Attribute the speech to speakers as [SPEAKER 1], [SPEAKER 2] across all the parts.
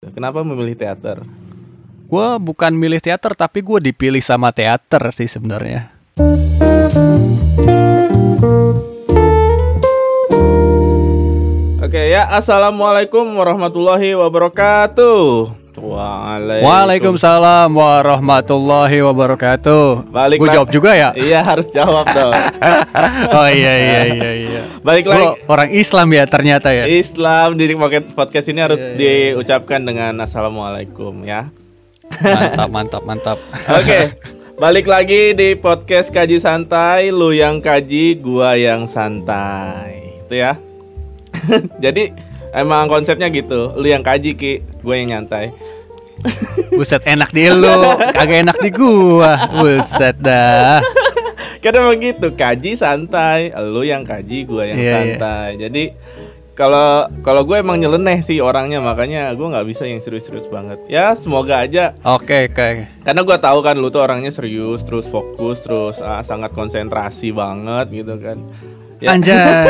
[SPEAKER 1] Kenapa memilih teater?
[SPEAKER 2] Gue bukan milih teater tapi gue dipilih sama teater sih sebenarnya.
[SPEAKER 1] Oke ya, assalamualaikum warahmatullahi wabarakatuh. Waalaikumsalam.
[SPEAKER 2] Waalaikumsalam warahmatullahi wabarakatuh.
[SPEAKER 1] Balik
[SPEAKER 2] Gue jawab juga ya.
[SPEAKER 1] Iya harus jawab dong.
[SPEAKER 2] Oh iya iya iya iya.
[SPEAKER 1] Balik lagi.
[SPEAKER 2] orang Islam ya ternyata ya.
[SPEAKER 1] Islam di podcast- podcast ini harus
[SPEAKER 2] Iya,
[SPEAKER 1] diucapkan dengan assalamualaikum ya.
[SPEAKER 2] Mantap mantap mantap.
[SPEAKER 1] Oke, balik lagi di podcast kaji santai, lu yang kaji, gua yang santai, itu ya. Jadi emang konsepnya gitu, lu yang kaji ki, gue yang nyantai.
[SPEAKER 2] Buset enak di lu, kagak enak di gua. Buset dah.
[SPEAKER 1] Emang gitu, kaji santai, lu yang kaji, gua yang
[SPEAKER 2] Iya, iya.
[SPEAKER 1] santai. Jadi kalau kalau gue emang nyeleneh sih orangnya, makanya gue nggak bisa yang serius-serius banget. Ya semoga aja
[SPEAKER 2] Oke oke.
[SPEAKER 1] Karena gua tahu kan lu tuh orangnya serius, terus fokus, terus ah, sangat konsentrasi banget gitu kan. Ya.
[SPEAKER 2] Anjay,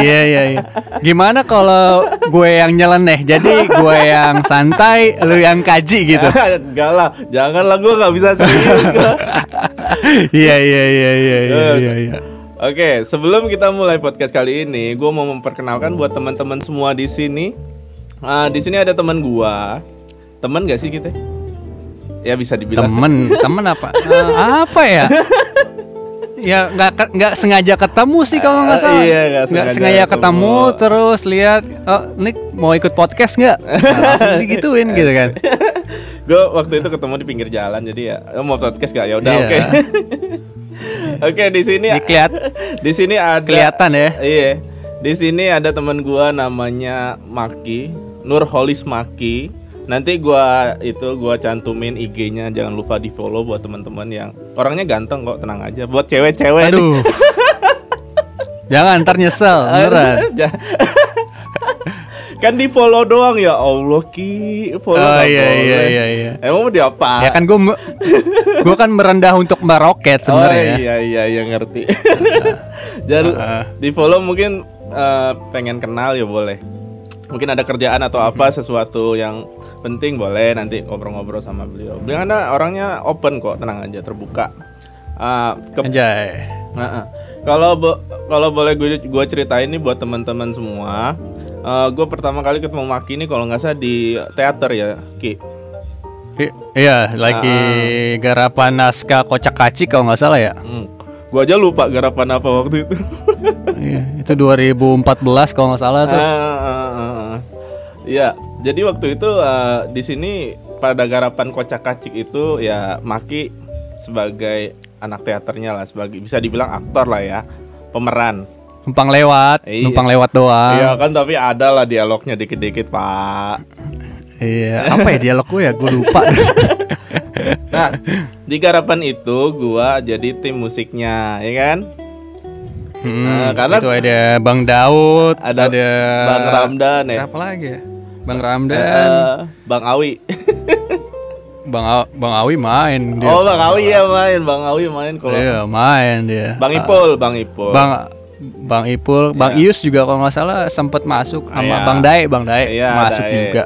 [SPEAKER 2] iya iya iya. Gimana kalau gue yang nyeleneh, jadi gue yang santai, lu yang kaji gitu.
[SPEAKER 1] Enggak lah, janganlah gua nggak bisa serius. gua.
[SPEAKER 2] Iya iya iya iya iya iya. iya.
[SPEAKER 1] Oke, sebelum kita mulai podcast kali ini, gua mau memperkenalkan buat teman-teman semua di sini. Ah, di sini ada teman gua. Temen gak sih kita? Ya bisa dibilang.
[SPEAKER 2] Temen, temen apa? Eh, apa ya? Ya nggak nggak sengaja ketemu sih kalau nggak
[SPEAKER 1] Ah,
[SPEAKER 2] salah.
[SPEAKER 1] iya, nggak sengaja
[SPEAKER 2] sengaja
[SPEAKER 1] ketemu.
[SPEAKER 2] ketemu, terus lihat, oh Nick mau ikut podcast nggak? Nah, langsung digituin gitu kan?
[SPEAKER 1] Gue waktu itu ketemu di pinggir jalan, jadi ya "Oh, mau podcast gak? Ya udah,
[SPEAKER 2] Iya.
[SPEAKER 1] oke. Oke, di sini
[SPEAKER 2] Dikeliat,
[SPEAKER 1] di sini ada
[SPEAKER 2] kelihatan ya.
[SPEAKER 1] Iya. Di sini ada teman gua namanya Maki, Nurholis Maki. Nanti gua itu gua cantumin IG-nya jangan lupa di-follow buat teman-teman yang orangnya ganteng kok, tenang aja. Buat cewek-cewek.
[SPEAKER 2] Aduh. Jangan ntar nyesel, beneran.
[SPEAKER 1] Kan di-follow doang ya Allah Ki. Follow
[SPEAKER 2] Oh iya iya
[SPEAKER 1] boleh.
[SPEAKER 2] iya iya.
[SPEAKER 1] Emang mau diapa?
[SPEAKER 2] Ya kan gue gue kan merendah untuk meroket sebenarnya.
[SPEAKER 1] Oh iya iya iya ngerti. Jadi
[SPEAKER 2] Heeh.
[SPEAKER 1] di follow mungkin eh, pengen kenal ya boleh. Mungkin ada kerjaan atau apa sesuatu yang penting boleh nanti ngobrol-ngobrol sama beliau. Beliau anda orangnya open kok, tenang aja, terbuka. Ke-
[SPEAKER 2] Anjay.
[SPEAKER 1] Heeh. Kalau bo- kalau boleh gue gue ceritain nih buat teman-teman semua. eh, gue pertama kali ketemu Maki ini kalau nggak salah di teater ya, Ki.
[SPEAKER 2] I- iya, lagi garapan naskah kocak kacik kalau nggak salah ya.
[SPEAKER 1] Hmm. Gue aja lupa garapan apa waktu itu.
[SPEAKER 2] Iya, itu 2014 kalau nggak salah tuh.
[SPEAKER 1] Ah, ah, ah, ah. Iya, jadi waktu itu eh, di sini pada garapan kocak kacik itu ya Maki sebagai anak teaternya lah, sebagai bisa dibilang aktor lah ya, pemeran.
[SPEAKER 2] Numpang lewat,
[SPEAKER 1] Iya.
[SPEAKER 2] numpang lewat doang.
[SPEAKER 1] Iya kan, tapi ada lah dialognya dikit-dikit pak.
[SPEAKER 2] Iya, apa ya dialog gue ya? Gue lupa.
[SPEAKER 1] Nah, di garapan itu gua jadi tim musiknya, ya kan?
[SPEAKER 2] Hmm,
[SPEAKER 1] Nah, karena-
[SPEAKER 2] itu ada Bang Daud,
[SPEAKER 1] Ada
[SPEAKER 2] ada,
[SPEAKER 1] Bang Ramdan ya.
[SPEAKER 2] Siapa lagi ya? Bang Ramdan,
[SPEAKER 1] Eh, Bang Awi.
[SPEAKER 2] Bang A- Bang Awi main dia.
[SPEAKER 1] Oh, Bang Awi ya main, Bang Awi main kalau
[SPEAKER 2] Iya, main dia.
[SPEAKER 1] Bang Ipul, Bang Ipul.
[SPEAKER 2] Bang Bang Ipul, Bang Ius juga kalau nggak salah sempat masuk sama
[SPEAKER 1] Iya.
[SPEAKER 2] Bang Dae, Bang Dae
[SPEAKER 1] Iya,
[SPEAKER 2] masuk
[SPEAKER 1] Dae.
[SPEAKER 2] juga.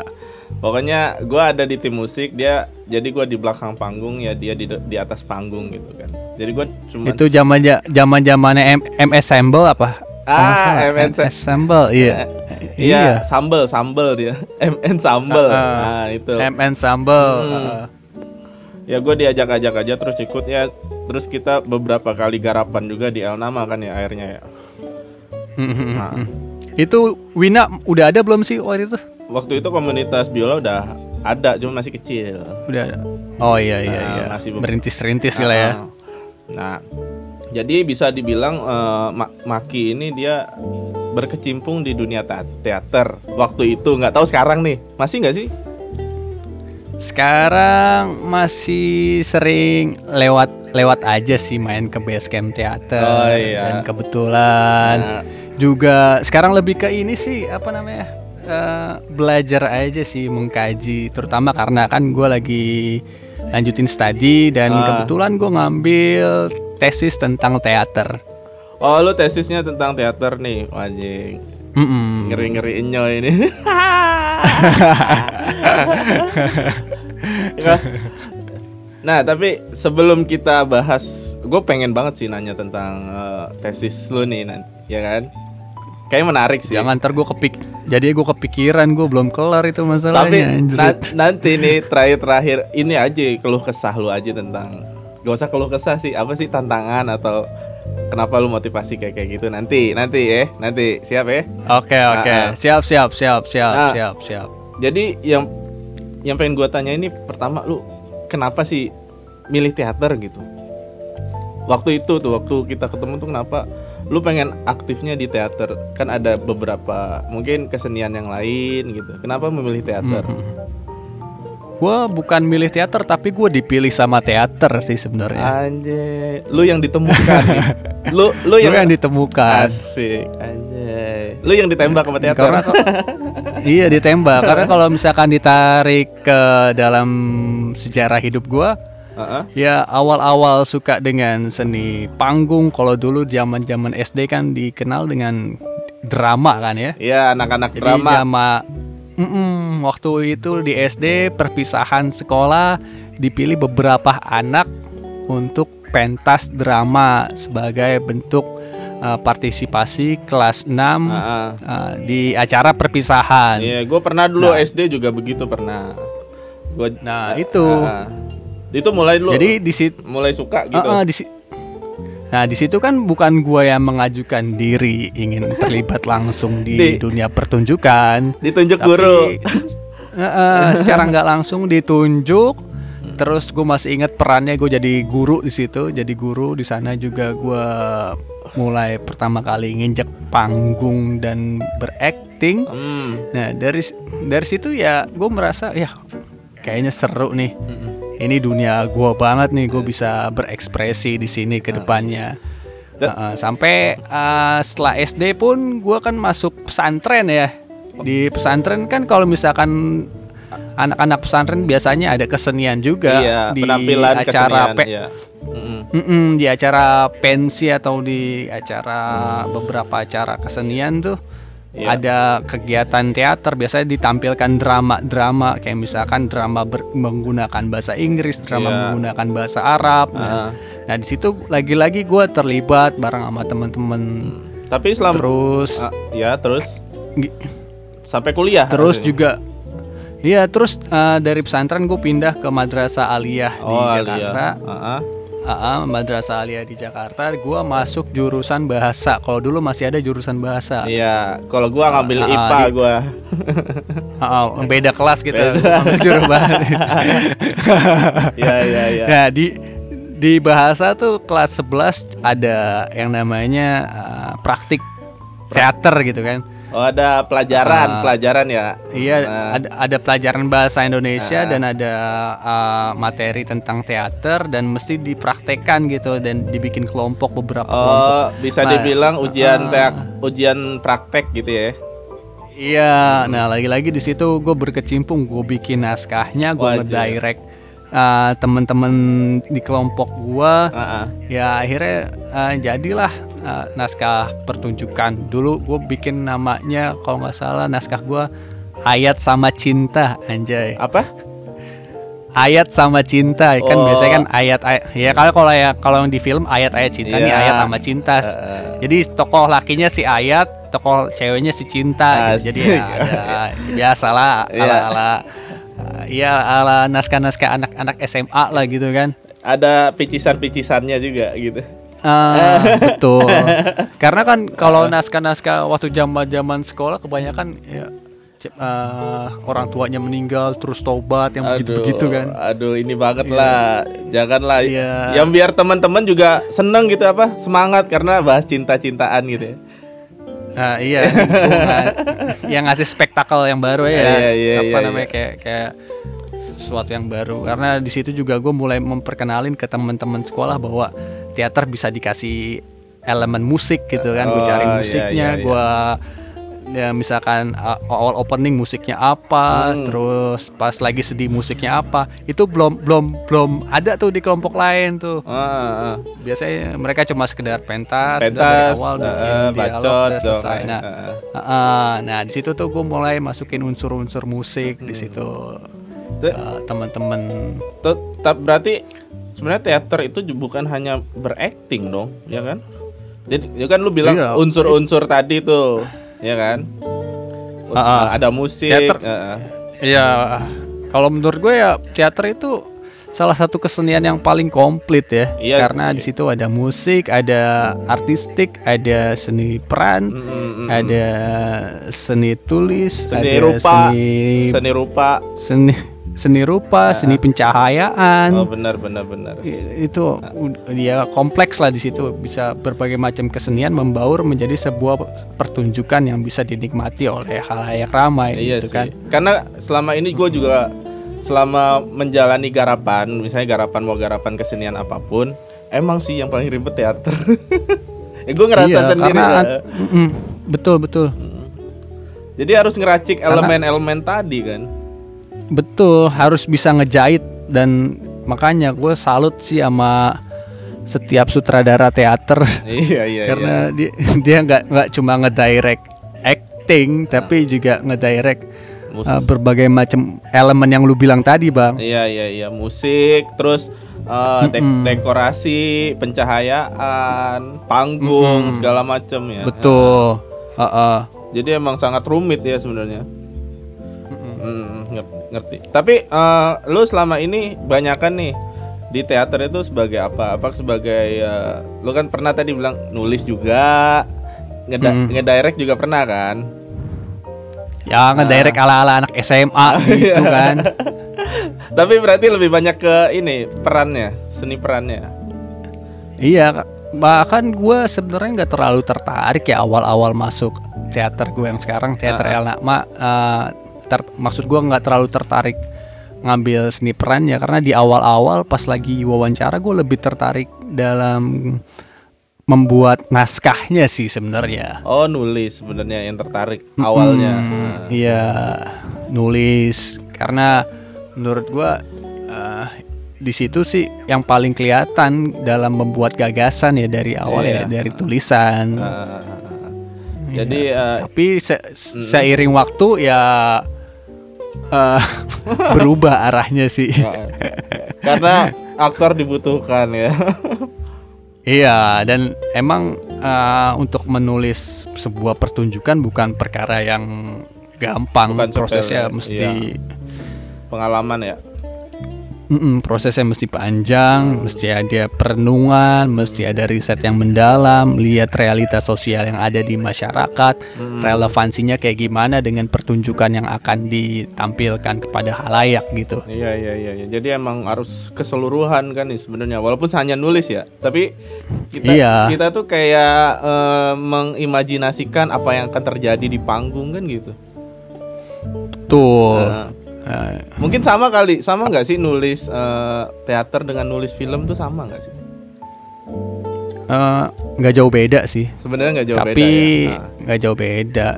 [SPEAKER 1] Pokoknya gua ada di tim musik, dia jadi gua di belakang panggung ya dia di di atas panggung gitu kan. Jadi gua cuma
[SPEAKER 2] Itu zaman zaman zamannya M MS Assemble apa?
[SPEAKER 1] Ah, MS
[SPEAKER 2] Assemble, iya.
[SPEAKER 1] Iya, sambel, sambel dia. MN sambel.
[SPEAKER 2] Ah,
[SPEAKER 1] Nah, itu.
[SPEAKER 2] MN Sambel.
[SPEAKER 1] Hmm.
[SPEAKER 2] uh,
[SPEAKER 1] Ya gue diajak-ajak aja terus ikut ya. Terus kita beberapa kali garapan juga di El Nama kan ya airnya ya.
[SPEAKER 2] mm, mm, mm,
[SPEAKER 1] Nah.
[SPEAKER 2] Itu Wina udah ada belum sih waktu itu?
[SPEAKER 1] Waktu itu komunitas biola udah ada, cuma masih kecil.
[SPEAKER 2] Udah ada. Oh iya iya
[SPEAKER 1] Nah,
[SPEAKER 2] iya.
[SPEAKER 1] masih
[SPEAKER 2] Merintis-rintis lah ya.
[SPEAKER 1] Ah. Nah, jadi bisa dibilang Ma- Maki ini dia berkecimpung di dunia teater. Waktu itu nggak tahu sekarang nih. Masih nggak sih?
[SPEAKER 2] Sekarang masih sering lewat lewat aja sih main ke base camp teater
[SPEAKER 1] Oh, iya.
[SPEAKER 2] dan kebetulan.
[SPEAKER 1] Nah,
[SPEAKER 2] juga sekarang lebih ke ini sih apa namanya eh, belajar aja sih mengkaji terutama karena kan gue lagi lanjutin studi dan
[SPEAKER 1] Ah.
[SPEAKER 2] kebetulan gue ngambil tesis tentang teater
[SPEAKER 1] oh lu tesisnya tentang teater nih
[SPEAKER 2] Mm-mm.
[SPEAKER 1] ngeri ngeri ini nah, tapi sebelum kita bahas, gue pengen banget sih nanya tentang eh, tesis lu nih, ya kan? Kayaknya menarik sih.
[SPEAKER 2] Jangan ntar gue kepik Jadi gue kepikiran Gue belum kelar itu
[SPEAKER 1] Tapi
[SPEAKER 2] masalahnya anjrit.
[SPEAKER 1] na- nanti nih terakhir-terakhir ini aja keluh kesah lu aja tentang gak usah keluh kesah sih. Apa sih tantangan atau kenapa lu motivasi kayak kayak gitu? Nanti nanti ya. Nanti. Siap ya?
[SPEAKER 2] Oke oke.
[SPEAKER 1] Ah, ah.
[SPEAKER 2] Siap siap siap siap
[SPEAKER 1] Ah.
[SPEAKER 2] siap siap.
[SPEAKER 1] jadi yang yang pengen gua tanya ini pertama lu kenapa sih milih teater gitu? Waktu itu tuh waktu kita ketemu tuh kenapa lu pengen aktifnya di teater? Kan ada beberapa mungkin kesenian yang lain gitu. Kenapa memilih teater
[SPEAKER 2] Gue bukan milih teater Tapi gue dipilih sama teater sih sebenarnya
[SPEAKER 1] Anjay, lu yang ditemukan. lu lu yang,
[SPEAKER 2] yang ditemukan
[SPEAKER 1] asik anjay. Lu yang ditembak sama teater.
[SPEAKER 2] Karena kok- Iya ditembak Karena kalau misalkan ditarik ke dalam sejarah hidup gue
[SPEAKER 1] Heeh.
[SPEAKER 2] Ya awal-awal suka dengan seni panggung Kalau dulu zaman zaman SD kan dikenal dengan drama kan ya
[SPEAKER 1] Iya, anak-anak
[SPEAKER 2] Jadi
[SPEAKER 1] drama.
[SPEAKER 2] Mm-mm, waktu itu di SD perpisahan sekolah dipilih beberapa anak untuk pentas drama sebagai bentuk uh, partisipasi kelas 6
[SPEAKER 1] Heeh.
[SPEAKER 2] uh, di acara perpisahan.
[SPEAKER 1] Iya, gue pernah dulu
[SPEAKER 2] Nah.
[SPEAKER 1] SD juga begitu pernah. Gua
[SPEAKER 2] Nah, itu.
[SPEAKER 1] Heeh. itu mulai dulu.
[SPEAKER 2] Jadi di situ
[SPEAKER 1] mulai suka gitu.
[SPEAKER 2] di si- Nah, di situ kan bukan gua yang mengajukan diri ingin terlibat langsung di,
[SPEAKER 1] Di-
[SPEAKER 2] dunia pertunjukan.
[SPEAKER 1] Ditunjuk
[SPEAKER 2] Tapi,
[SPEAKER 1] guru.
[SPEAKER 2] eh, secara nggak langsung ditunjuk. Terus gue masih ingat perannya gue jadi guru di situ. Jadi guru di sana juga gue mulai pertama kali nginjek panggung dan berakting.
[SPEAKER 1] Hmm.
[SPEAKER 2] Nah dari dari situ ya gue merasa ya kayaknya seru nih. Ini dunia gue banget nih. Gue bisa berekspresi di sini ke depannya. Heeh, sampai eh, setelah SD pun gue kan masuk pesantren ya. Di pesantren kan kalau misalkan anak-anak pesantren biasanya ada kesenian juga
[SPEAKER 1] Iya,
[SPEAKER 2] di
[SPEAKER 1] penampilan
[SPEAKER 2] acara
[SPEAKER 1] kesenian,
[SPEAKER 2] pe-
[SPEAKER 1] iya. Mm-mm.
[SPEAKER 2] Mm-mm, di acara pensi atau di acara beberapa acara kesenian tuh
[SPEAKER 1] Iya.
[SPEAKER 2] ada kegiatan teater biasanya ditampilkan drama-drama kayak misalkan drama ber- menggunakan bahasa Inggris, drama
[SPEAKER 1] Iya.
[SPEAKER 2] menggunakan bahasa Arab. Nah,
[SPEAKER 1] Ah.
[SPEAKER 2] nah di situ lagi-lagi gue terlibat bareng sama teman-teman.
[SPEAKER 1] Tapi selama
[SPEAKER 2] Terus
[SPEAKER 1] Ah, ya terus sampai kuliah.
[SPEAKER 2] terus
[SPEAKER 1] maksudnya.
[SPEAKER 2] juga Iya terus eh, dari pesantren gue pindah ke madrasah aliyah di
[SPEAKER 1] Oh,
[SPEAKER 2] Jakarta.
[SPEAKER 1] Alia. Heeh.
[SPEAKER 2] Ah, ah, madrasah aliyah di Jakarta. Gua masuk jurusan bahasa. Kalau dulu masih ada jurusan bahasa.
[SPEAKER 1] Iya, kalau gua ngambil
[SPEAKER 2] Ah,
[SPEAKER 1] IPA
[SPEAKER 2] di-
[SPEAKER 1] gua.
[SPEAKER 2] Ah, beda kelas gitu. Jurusan bahasa.
[SPEAKER 1] Iya, iya, iya.
[SPEAKER 2] Nah di di bahasa tuh kelas 11 ada yang namanya ah, praktik teater gitu kan.
[SPEAKER 1] Oh, ada pelajaran,
[SPEAKER 2] Ah.
[SPEAKER 1] pelajaran ya.
[SPEAKER 2] Iya,
[SPEAKER 1] Ah.
[SPEAKER 2] ada, ada pelajaran bahasa Indonesia dan ada uh, materi tentang teater dan mesti dipraktekkan gitu dan dibikin kelompok beberapa kelompok.
[SPEAKER 1] Oh, bisa
[SPEAKER 2] Nah,
[SPEAKER 1] dibilang ujian
[SPEAKER 2] ah.
[SPEAKER 1] teak, ujian praktek gitu ya.
[SPEAKER 2] Iya, nah lagi-lagi di situ gue berkecimpung, gue bikin naskahnya, gue ngedirect uh, temen-temen di kelompok gue.
[SPEAKER 1] Ah, ah.
[SPEAKER 2] Ya akhirnya uh, jadilah uh, naskah pertunjukan. Dulu gue bikin namanya kalau nggak salah naskah gue ayat sama cinta, anjay.
[SPEAKER 1] Apa?
[SPEAKER 2] ayat sama cinta kan
[SPEAKER 1] Oh.
[SPEAKER 2] biasanya kan ayat, ayat ya kalau kalau ya kalau yang di film ayat-ayat cinta nih
[SPEAKER 1] Iya.
[SPEAKER 2] ayat sama cinta
[SPEAKER 1] Heeh.
[SPEAKER 2] jadi tokoh lakinya si ayat tokoh ceweknya si cinta gitu. jadi ya ada biasalah
[SPEAKER 1] Iya.
[SPEAKER 2] ala ala ya ala naskah-naskah anak-anak SMA lah gitu kan
[SPEAKER 1] Ada picisan-picisannya juga gitu.
[SPEAKER 2] Ah, betul karena kan kalau naskah-naskah waktu zaman-zaman sekolah kebanyakan ya ah, orang tuanya meninggal terus tobat yang begitu-begitu kan
[SPEAKER 1] Aduh, ini banget lah. Janganlah.
[SPEAKER 2] Iya.
[SPEAKER 1] Yang biar teman-teman juga seneng gitu apa? Semangat karena bahas cinta-cintaan gitu ya.
[SPEAKER 2] Ah, iya, yang ngasih spektakel yang baru ya,
[SPEAKER 1] Iya, iya,
[SPEAKER 2] apa
[SPEAKER 1] iya,
[SPEAKER 2] namanya kayak kayak sesuatu yang baru. Karena di situ juga gue mulai memperkenalin ke teman-teman sekolah bahwa teater bisa dikasih elemen musik gitu kan. Gue cari
[SPEAKER 1] Oh, iya,
[SPEAKER 2] musiknya,
[SPEAKER 1] iya, iya.
[SPEAKER 2] gue ya misalkan uh, awal opening musiknya apa,
[SPEAKER 1] Hmm.
[SPEAKER 2] terus pas lagi sedih musiknya apa, itu belum belum belum ada tuh di kelompok lain tuh.
[SPEAKER 1] Ah, ah.
[SPEAKER 2] Biasanya mereka cuma sekedar pentas, udah dari
[SPEAKER 1] pentas
[SPEAKER 2] awal
[SPEAKER 1] eh,
[SPEAKER 2] bikin
[SPEAKER 1] eh,
[SPEAKER 2] dialog,
[SPEAKER 1] bacot
[SPEAKER 2] udah selesai.
[SPEAKER 1] dong,
[SPEAKER 2] Nah,
[SPEAKER 1] eh, eh.
[SPEAKER 2] uh, uh, nah di situ tuh gue mulai masukin unsur-unsur musik di situ. Uh, teman-teman
[SPEAKER 1] berarti sebenarnya teater itu bukan hanya berakting dong ya kan jadi ya kan lu bilang
[SPEAKER 2] Iya.
[SPEAKER 1] unsur-unsur tadi tuh ya kan
[SPEAKER 2] Ah, ah.
[SPEAKER 1] ada musik
[SPEAKER 2] Teater.
[SPEAKER 1] eh.
[SPEAKER 2] Iya, kalau menurut gue ya teater itu salah satu kesenian yang paling komplit ya.
[SPEAKER 1] Iya,
[SPEAKER 2] Karena
[SPEAKER 1] iya.
[SPEAKER 2] di situ ada musik, ada artistik, ada seni peran,
[SPEAKER 1] Mm, mm, mm.
[SPEAKER 2] ada seni tulis,
[SPEAKER 1] seni
[SPEAKER 2] ada
[SPEAKER 1] rupa
[SPEAKER 2] seni
[SPEAKER 1] seni rupa
[SPEAKER 2] seni seni rupa, seni pencahayaan.
[SPEAKER 1] oh benar benar benar
[SPEAKER 2] itu ud- ya kompleks lah di situ bisa berbagai macam kesenian membaur menjadi sebuah pertunjukan yang bisa dinikmati oleh halayak ramai
[SPEAKER 1] iya
[SPEAKER 2] gitu
[SPEAKER 1] sih
[SPEAKER 2] kan.
[SPEAKER 1] karena selama ini gue juga selama menjalani garapan misalnya garapan mau garapan kesenian apa pun emang sih yang paling ribet teater ya gue ngerasa
[SPEAKER 2] Iya,
[SPEAKER 1] sendiri
[SPEAKER 2] karena
[SPEAKER 1] lah.
[SPEAKER 2] Mm-mm, betul betul
[SPEAKER 1] Jadi harus ngeracik elemen-elemen tadi kan.
[SPEAKER 2] Betul harus bisa ngejahit dan makanya gue salut sih sama setiap sutradara teater
[SPEAKER 1] iya iya.
[SPEAKER 2] karena dia dia nggak nggak cuma ngedirect acting tapi juga ngedirect
[SPEAKER 1] Mus-
[SPEAKER 2] uh, berbagai macam elemen yang lu bilang tadi bang
[SPEAKER 1] iya iya iya musik terus uh, dek-
[SPEAKER 2] Mm-mm.
[SPEAKER 1] dekorasi, pencahayaan, panggung segala macam ya.
[SPEAKER 2] betul Heeh.
[SPEAKER 1] Jadi emang sangat rumit ya sebenarnya. Mm, ngerti. Tapi eh, lu selama ini banyakan nih di teater itu sebagai apa? Apa sebagai eh, lu kan pernah tadi bilang nulis juga, ngeda-
[SPEAKER 2] Mm.
[SPEAKER 1] ngedirect juga pernah kan?
[SPEAKER 2] ya ngedirect
[SPEAKER 1] Ah.
[SPEAKER 2] ala ala anak SMA
[SPEAKER 1] Iya.
[SPEAKER 2] gitu kan
[SPEAKER 1] Tapi berarti lebih banyak ke ini perannya, seni perannya.
[SPEAKER 2] Iya, bahkan gue sebenarnya nggak terlalu tertarik ya awal-awal masuk teater gue yang sekarang teater
[SPEAKER 1] Ah.
[SPEAKER 2] El Nakma. eh, ter- maksud gue nggak terlalu tertarik ngambil seni peran ya karena di awal-awal pas lagi wawancara gue lebih tertarik dalam membuat naskahnya sih sebenarnya.
[SPEAKER 1] Oh nulis sebenarnya yang tertarik awalnya.
[SPEAKER 2] Mm, Iya, nulis karena menurut gua eh, di situ sih yang paling kelihatan dalam membuat gagasan ya dari awal
[SPEAKER 1] Iya.
[SPEAKER 2] ya dari tulisan.
[SPEAKER 1] Ah, jadi eh,
[SPEAKER 2] Tapi se- seiring waktu ya eh, berubah arahnya sih.
[SPEAKER 1] karena aktor dibutuhkan ya.
[SPEAKER 2] Iya, dan emang eh, untuk menulis sebuah pertunjukan bukan perkara yang gampang.
[SPEAKER 1] Bukan sepele,
[SPEAKER 2] Prosesnya mesti
[SPEAKER 1] Pengalaman ya.
[SPEAKER 2] Mm-mm, prosesnya mesti panjang, mesti ada perenungan, mesti ada riset yang mendalam, lihat realitas sosial yang ada di masyarakat, relevansinya kayak gimana dengan pertunjukan yang akan ditampilkan kepada halayak gitu.
[SPEAKER 1] Iya iya iya. iya. Jadi emang harus keseluruhan kan sebenarnya. Walaupun hanya nulis ya, tapi kita
[SPEAKER 2] Iya.
[SPEAKER 1] kita tuh kayak eh, mengimajinasikan apa yang akan terjadi di panggung kan gitu.
[SPEAKER 2] Tuh.
[SPEAKER 1] Nah,
[SPEAKER 2] Eh,
[SPEAKER 1] mungkin sama kali, sama nggak sih nulis eh, teater dengan nulis film tuh sama nggak sih?
[SPEAKER 2] eh, nggak jauh beda sih,
[SPEAKER 1] Sebenarnya nggak jauh
[SPEAKER 2] tapi
[SPEAKER 1] beda ya. Nah,
[SPEAKER 2] nggak jauh beda.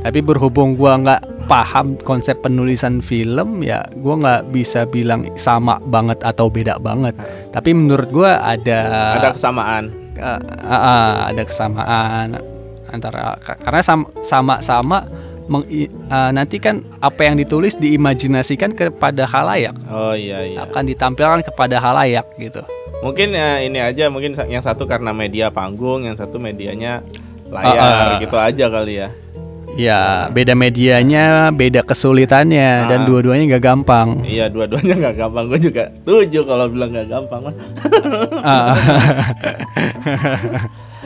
[SPEAKER 2] Tapi berhubung gua nggak paham konsep penulisan film, ya gua nggak bisa bilang sama banget atau beda banget. Tapi menurut gua ada
[SPEAKER 1] ada kesamaan.
[SPEAKER 2] Uh, uh, uh, ada kesamaan antara ka- karena sam- sama-sama meng- uh, nanti kan apa yang ditulis diimajinasikan kepada halayak
[SPEAKER 1] Oh iya iya.
[SPEAKER 2] akan ditampilkan kepada halayak gitu.
[SPEAKER 1] Mungkin ya, ini aja mungkin yang satu karena media panggung, yang satu medianya layar
[SPEAKER 2] Ah, ah.
[SPEAKER 1] gitu aja kali ya.
[SPEAKER 2] Ya beda medianya, beda kesulitannya dan
[SPEAKER 1] Ah.
[SPEAKER 2] dua-duanya nggak gampang.
[SPEAKER 1] Iya dua-duanya nggak gampang. Gue juga setuju kalau bilang nggak gampang.
[SPEAKER 2] Ah,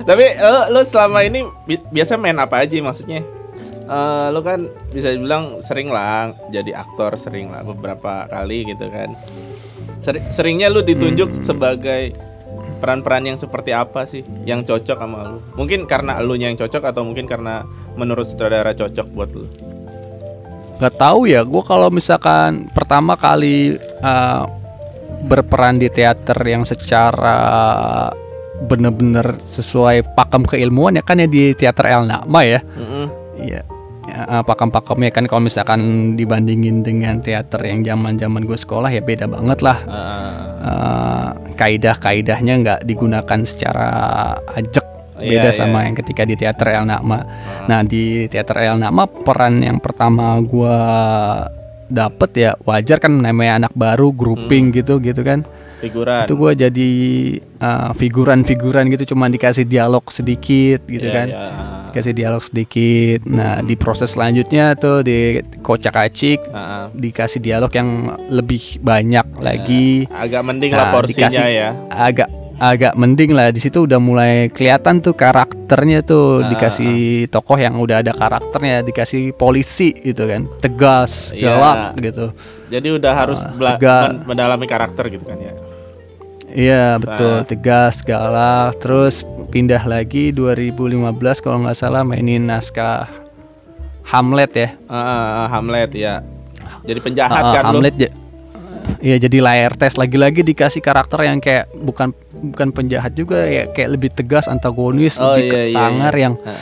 [SPEAKER 1] Tapi lo, lo selama ini bi- biasa main apa aja maksudnya? Eh, lo kan bisa dibilang sering lah jadi aktor sering lah beberapa kali gitu kan. Seri- seringnya lu ditunjuk
[SPEAKER 2] Hmm.
[SPEAKER 1] sebagai peran-peran yang seperti apa sih yang cocok sama lu? Mungkin karena elunya yang cocok atau mungkin karena menurut sutradara cocok buat lu?
[SPEAKER 2] Gak tahu ya, gue kalau misalkan pertama kali uh, berperan di teater yang secara bener-bener sesuai pakem keilmuan ya kan ya di teater El Nakma ya.
[SPEAKER 1] Mm-mm.
[SPEAKER 2] Iya. Uh, pakem-pakemnya kan kalau misalkan dibandingin dengan teater yang zaman-zaman gue sekolah ya beda banget lah.
[SPEAKER 1] Ah,
[SPEAKER 2] Uh, kaidah-kaidahnya nggak digunakan secara ajak
[SPEAKER 1] Iya,
[SPEAKER 2] beda
[SPEAKER 1] iya.
[SPEAKER 2] sama yang ketika di teater El Nakma. Nah di teater El Nakma peran yang pertama gua dapet ya wajar kan namanya anak baru grouping
[SPEAKER 1] Hmm.
[SPEAKER 2] gitu gitu kan.
[SPEAKER 1] figuran.
[SPEAKER 2] Itu gua jadi uh, figuran-figuran gitu cuman dikasih dialog sedikit gitu
[SPEAKER 1] Iya,
[SPEAKER 2] kan.
[SPEAKER 1] iya.
[SPEAKER 2] Kasih dialog sedikit. Nah di proses selanjutnya tuh di kocak-acik
[SPEAKER 1] Ah, ah.
[SPEAKER 2] dikasih dialog yang lebih banyak lagi
[SPEAKER 1] agak mending
[SPEAKER 2] Nah,
[SPEAKER 1] lah porsinya
[SPEAKER 2] dikasih-
[SPEAKER 1] ya.
[SPEAKER 2] agak agak mending lah di situ udah mulai kelihatan tuh karakternya tuh
[SPEAKER 1] Ah,
[SPEAKER 2] dikasih tokoh yang udah ada karakternya dikasih polisi gitu kan tegas
[SPEAKER 1] Iya.
[SPEAKER 2] galak gitu
[SPEAKER 1] Jadi udah harus bela- men- mendalami karakter gitu kan ya.
[SPEAKER 2] iya betul
[SPEAKER 1] Ah.
[SPEAKER 2] tegas galak terus pindah lagi 2015 kalau nggak salah mainin naskah Hamlet ya
[SPEAKER 1] Ah, Hamlet ya. Jadi penjahat
[SPEAKER 2] Ah,
[SPEAKER 1] kan lu.
[SPEAKER 2] Hamlet ja- Iya jadi layar tes lagi-lagi dikasih karakter yang kayak bukan bukan penjahat juga ya kayak lebih tegas antagonis
[SPEAKER 1] Oh,
[SPEAKER 2] lebih ke
[SPEAKER 1] iya, iya,
[SPEAKER 2] sangar
[SPEAKER 1] iya.
[SPEAKER 2] yang
[SPEAKER 1] ah.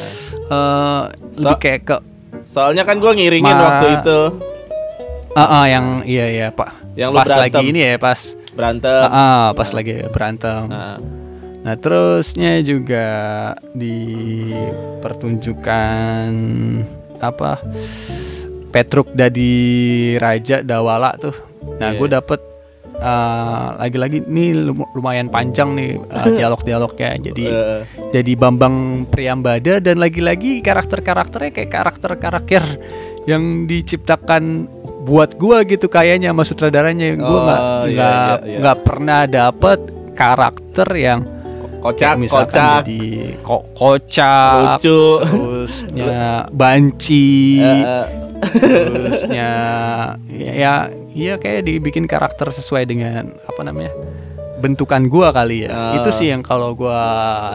[SPEAKER 2] eh lebih kayak ke
[SPEAKER 1] Soalnya kan gua ngiringin
[SPEAKER 2] Ma-
[SPEAKER 1] waktu itu
[SPEAKER 2] ah ah, yang iya iya pak
[SPEAKER 1] Yang
[SPEAKER 2] pas
[SPEAKER 1] berantem.
[SPEAKER 2] lagi ini ya pas
[SPEAKER 1] berantem.
[SPEAKER 2] ah ah, pas lagi berantem
[SPEAKER 1] Ah,
[SPEAKER 2] nah terusnya juga di pertunjukan apa Petruk dari Raja Dawala tuh nah
[SPEAKER 1] Iya.
[SPEAKER 2] gue dapet eh, lagi-lagi ini lum- lumayan panjang nih eh, dialog-dialognya jadi
[SPEAKER 1] eh,
[SPEAKER 2] jadi Bambang Priambada dan lagi-lagi karakter-karakternya kayak karakter-karakter yang diciptakan buat gua gitu kayaknya sama sutradaranya gua
[SPEAKER 1] Oh,
[SPEAKER 2] nggak nggak
[SPEAKER 1] iya.
[SPEAKER 2] nggak pernah dapet karakter yang
[SPEAKER 1] kocak,
[SPEAKER 2] misalkan
[SPEAKER 1] kocak,
[SPEAKER 2] jadi ko- kocak
[SPEAKER 1] lucu.
[SPEAKER 2] terusnya banci
[SPEAKER 1] eh,
[SPEAKER 2] terusnya ya ya kayak dibikin karakter sesuai dengan apa namanya bentukan gua kali ya
[SPEAKER 1] Ah.
[SPEAKER 2] itu sih yang kalau gua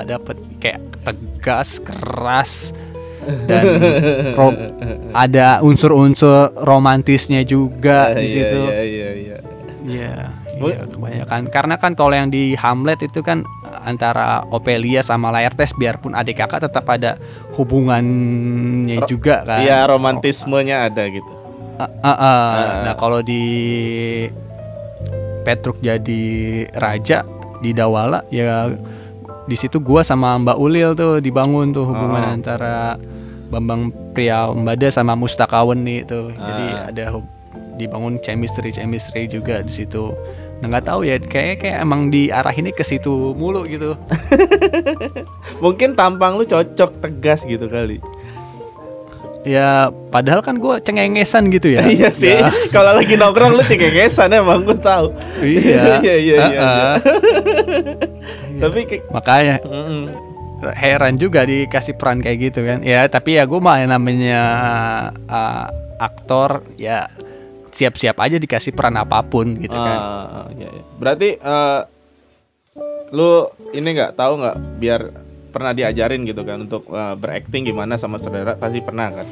[SPEAKER 2] dapet kayak tegas keras dan ro- ada unsur-unsur romantisnya juga
[SPEAKER 1] eh,
[SPEAKER 2] di
[SPEAKER 1] iya,
[SPEAKER 2] situ
[SPEAKER 1] Iya, iya, iya.
[SPEAKER 2] Iya, iya, kebanyakan karena kan kalau yang di Hamlet itu kan antara Ophelia sama Laertes biarpun adik kakak tetap ada hubungannya
[SPEAKER 1] Ro-
[SPEAKER 2] juga kan
[SPEAKER 1] Iya, romantismenya ada gitu.
[SPEAKER 2] Ah, ah, ah.
[SPEAKER 1] Ah.
[SPEAKER 2] Nah kalau di Petruk jadi raja di Dawala ya di situ gua sama Mbak Ulil tuh dibangun tuh hubungan
[SPEAKER 1] Oh.
[SPEAKER 2] antara Bambang Priambada sama Mustakawen nih tuh. Jadi
[SPEAKER 1] Ah.
[SPEAKER 2] ada dibangun chemistry chemistry juga di situ. Nah nggak tahu ya kayak kayak emang diarahinnya ke situ mulu gitu.
[SPEAKER 1] Mungkin tampang lu cocok tegas gitu kali.
[SPEAKER 2] ya padahal kan gua cengengesan gitu ya.
[SPEAKER 1] iya sih.
[SPEAKER 2] Ya,
[SPEAKER 1] Kalau lagi nongkrong lu cengengesan emang gue tahu.
[SPEAKER 2] iya.
[SPEAKER 1] iya, iya, iya,
[SPEAKER 2] Ah, ah.
[SPEAKER 1] Tapi
[SPEAKER 2] Makanya heran juga dikasih peran kayak gitu kan ya tapi ya gue mah namanya uh, aktor ya siap-siap aja dikasih peran apa pun gitu kan
[SPEAKER 1] Ah, iya, iya. Berarti eh, lu ini nggak tahu nggak biar pernah diajarin gitu kan untuk eh, berakting gimana sama saudara pasti pernah kan?